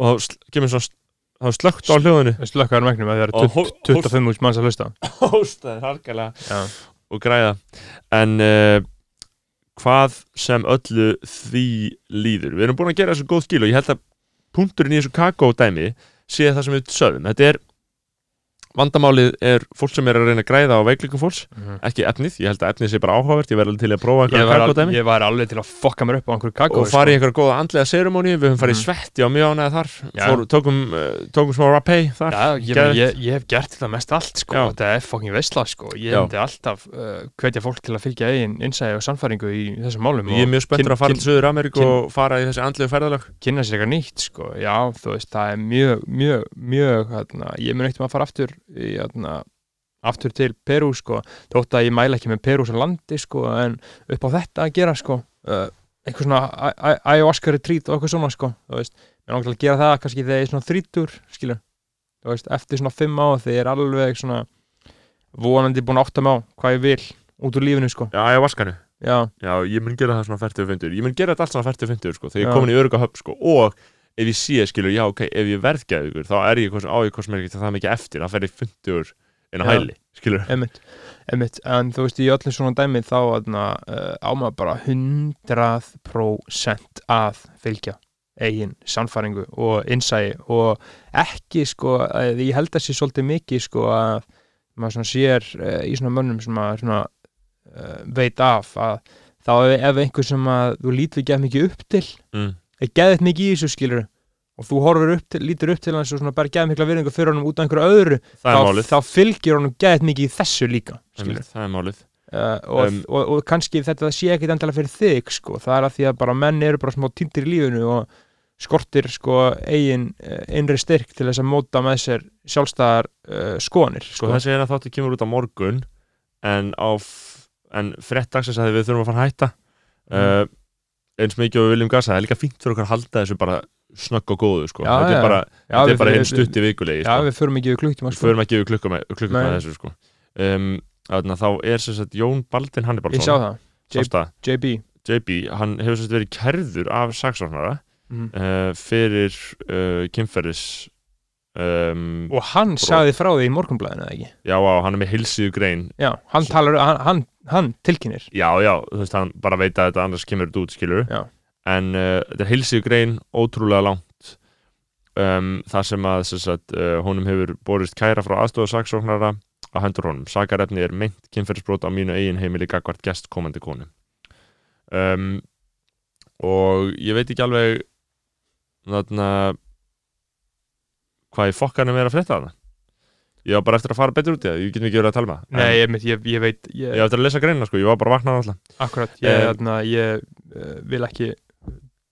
og þá kemur svona þá slögt á hljóðinu. slökkaður megnum að það eru hó- 25 úr manns að hlusta. Hóstaði harkalega. Og græða. En uh, hvað sem öllu því líður. Við erum búin að gera þessu góð skil og ég held að punkturinn í þessu kakó dæmi sé það sem við sögum þetta er vandamálið er fólk sem er að reyna að græða á veiklikum fólks Mhm. ekki efnið, ég held að efnið sé bara áhugavert ég verði alveg til að prófa einhverja kakódæmi. ég var alveg til að fokka mér upp á einhverju kakó og fara í einhverja góða andlega seremóni við höfum farið í Mhm. svetti á mjög ánæða þar. Fór, tókum, uh, tókum smá rapé þar Já, ég, ég, ég hef gert þetta mest allt sko, Já. þetta er fokkin veistla sko, ég hefndi alltaf uh, hvetja fólk til að fylgja eigin innsæði og sannfæringu í þessum málum ég er mjög spenntur að fara til Suður Ameríku og fara í þessi andlegu ferðalag kynna sér eitthvað nýtt sko, já, er mjög, mjög, hérna, ég að aftur í, aftur til Perú, sko, þótt að ég mæla ekki með Perú sem landi, sko, en upp á þetta að gera, sko, uh, eitthvað svona ayahuasca retreat og eitthvað svona, sko, þú veist, mér langar til að gera það kannski þegar ég er svona þrítur, skilur, þú veist, eftir svona fimm á þegar ég er alveg svona vonandi búin að átta mig á hvað ég vil út úr lífinu, sko, já, ég vaskanu já, Já, ég mun gera það svona 40-50 Ég mun gera þetta allt svona 40-50 sko, þegar ég Já. er komin í öruga höfn sko, og ef ég sé, skilur, já, ok, ef ég verð geðugur þá er ég á ég er ekki það mikið eftir það fer ég 50 inn á Já. hæli skilur, Einmitt, einmitt, en þú veist í öllum svona dæmi þá aðna, uh, á maður bara 100% að fylgja eigin sannfæringu og innsæi og ekki sko, að ég held að sé svolítið mikið sko að maður svona sér uh, í svona mönnum sem maður svona uh, veit af að þá ef, ef einhver sem að þú lítur ekki mikið upp til mm. Er geðið mikið í þessu skilur og þú horfir upp til, lítur upp til hans og svona bara geðið mikla virðingu fyrir honum út af einhverju öðru það þá, þá fylgir honum geðið mikið í þessu líka skilur. Það er málið Uh, og, Um, og, og kannski þetta sé ekkit endalega fyrir þig sko. það er að því að bara menn eru bara smá týndir í lífinu og skortir sko eigin einri styrk til þess að móta með sér sjálfstæðar uh, skoðanir sko, sko. þessi er að þáttu kemur út á morgun en en frett dagsins að við þurfum að fara að hætta uh, eins mikið og við viljum gasa það er líka fínt fyrir okkur að halda þessu bara snögg og góðu sko. Já, þetta já. er bara, já, þetta við, er bara við, einn stutt í vikulegi já, sko. við förum ekki við klukktíma við sko. förum ekki yfir klukkum með, þessu sko. um, þá er sem sagt Jón Baldin ég sá Hannibalsson það, J-? JB JB, hann hefur sem sagt verið kærður af saksóknara mm. uh, fyrir uh, kynferðis um, og hann Brot. sagði frá því í morgunblæðinu eða ekki? Já, á, hann er með heilsíðu grein. Já, hann Svo- talar, hann, hann, hann tilkynir já, já, þú veist, hann bara veit að þetta annars kemur þetta út, skilur Já. en uh, þetta er heilsíðu grein ótrúlega langt. Um, það sem að sem sagt, uh, honum hefur borist kæra frá aðstofa saksóknara á hendur honum, sakarefni er meint kynferðisbrot á mínu eigin heimili gagvart gest komandi konu. Um, og ég veit ekki alveg þarna hvað í fokkanum er að frétta þarna? Ég var bara eftir að fara betur út í það, ég get mikið verið að tala með það nei, ég, ég, ég veit ég, ég var eftir að lesa greinina sko, ég var bara vaknað alltaf. Akkurat, ég, Eh, þarna, ég uh, vil ekki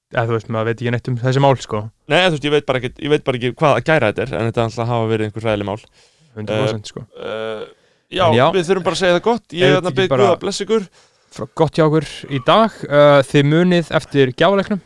eða þú veist, maður veit ekki neitt um þessi mál sko. Nei, þú veist, ég veit bara ekki, ég veit bara ekki hvað að gæra þetta er en þetta er alltaf að hafa verið einhver ræðileg mál. 100% sko. Uh, já, En já. við þurfum bara að segja það gott. Ég er þetta þarna ekki byggt bara- Guð að blessa ykkur. gott hjá okkur í dag. Uh, þið munið eftir gjáleiknum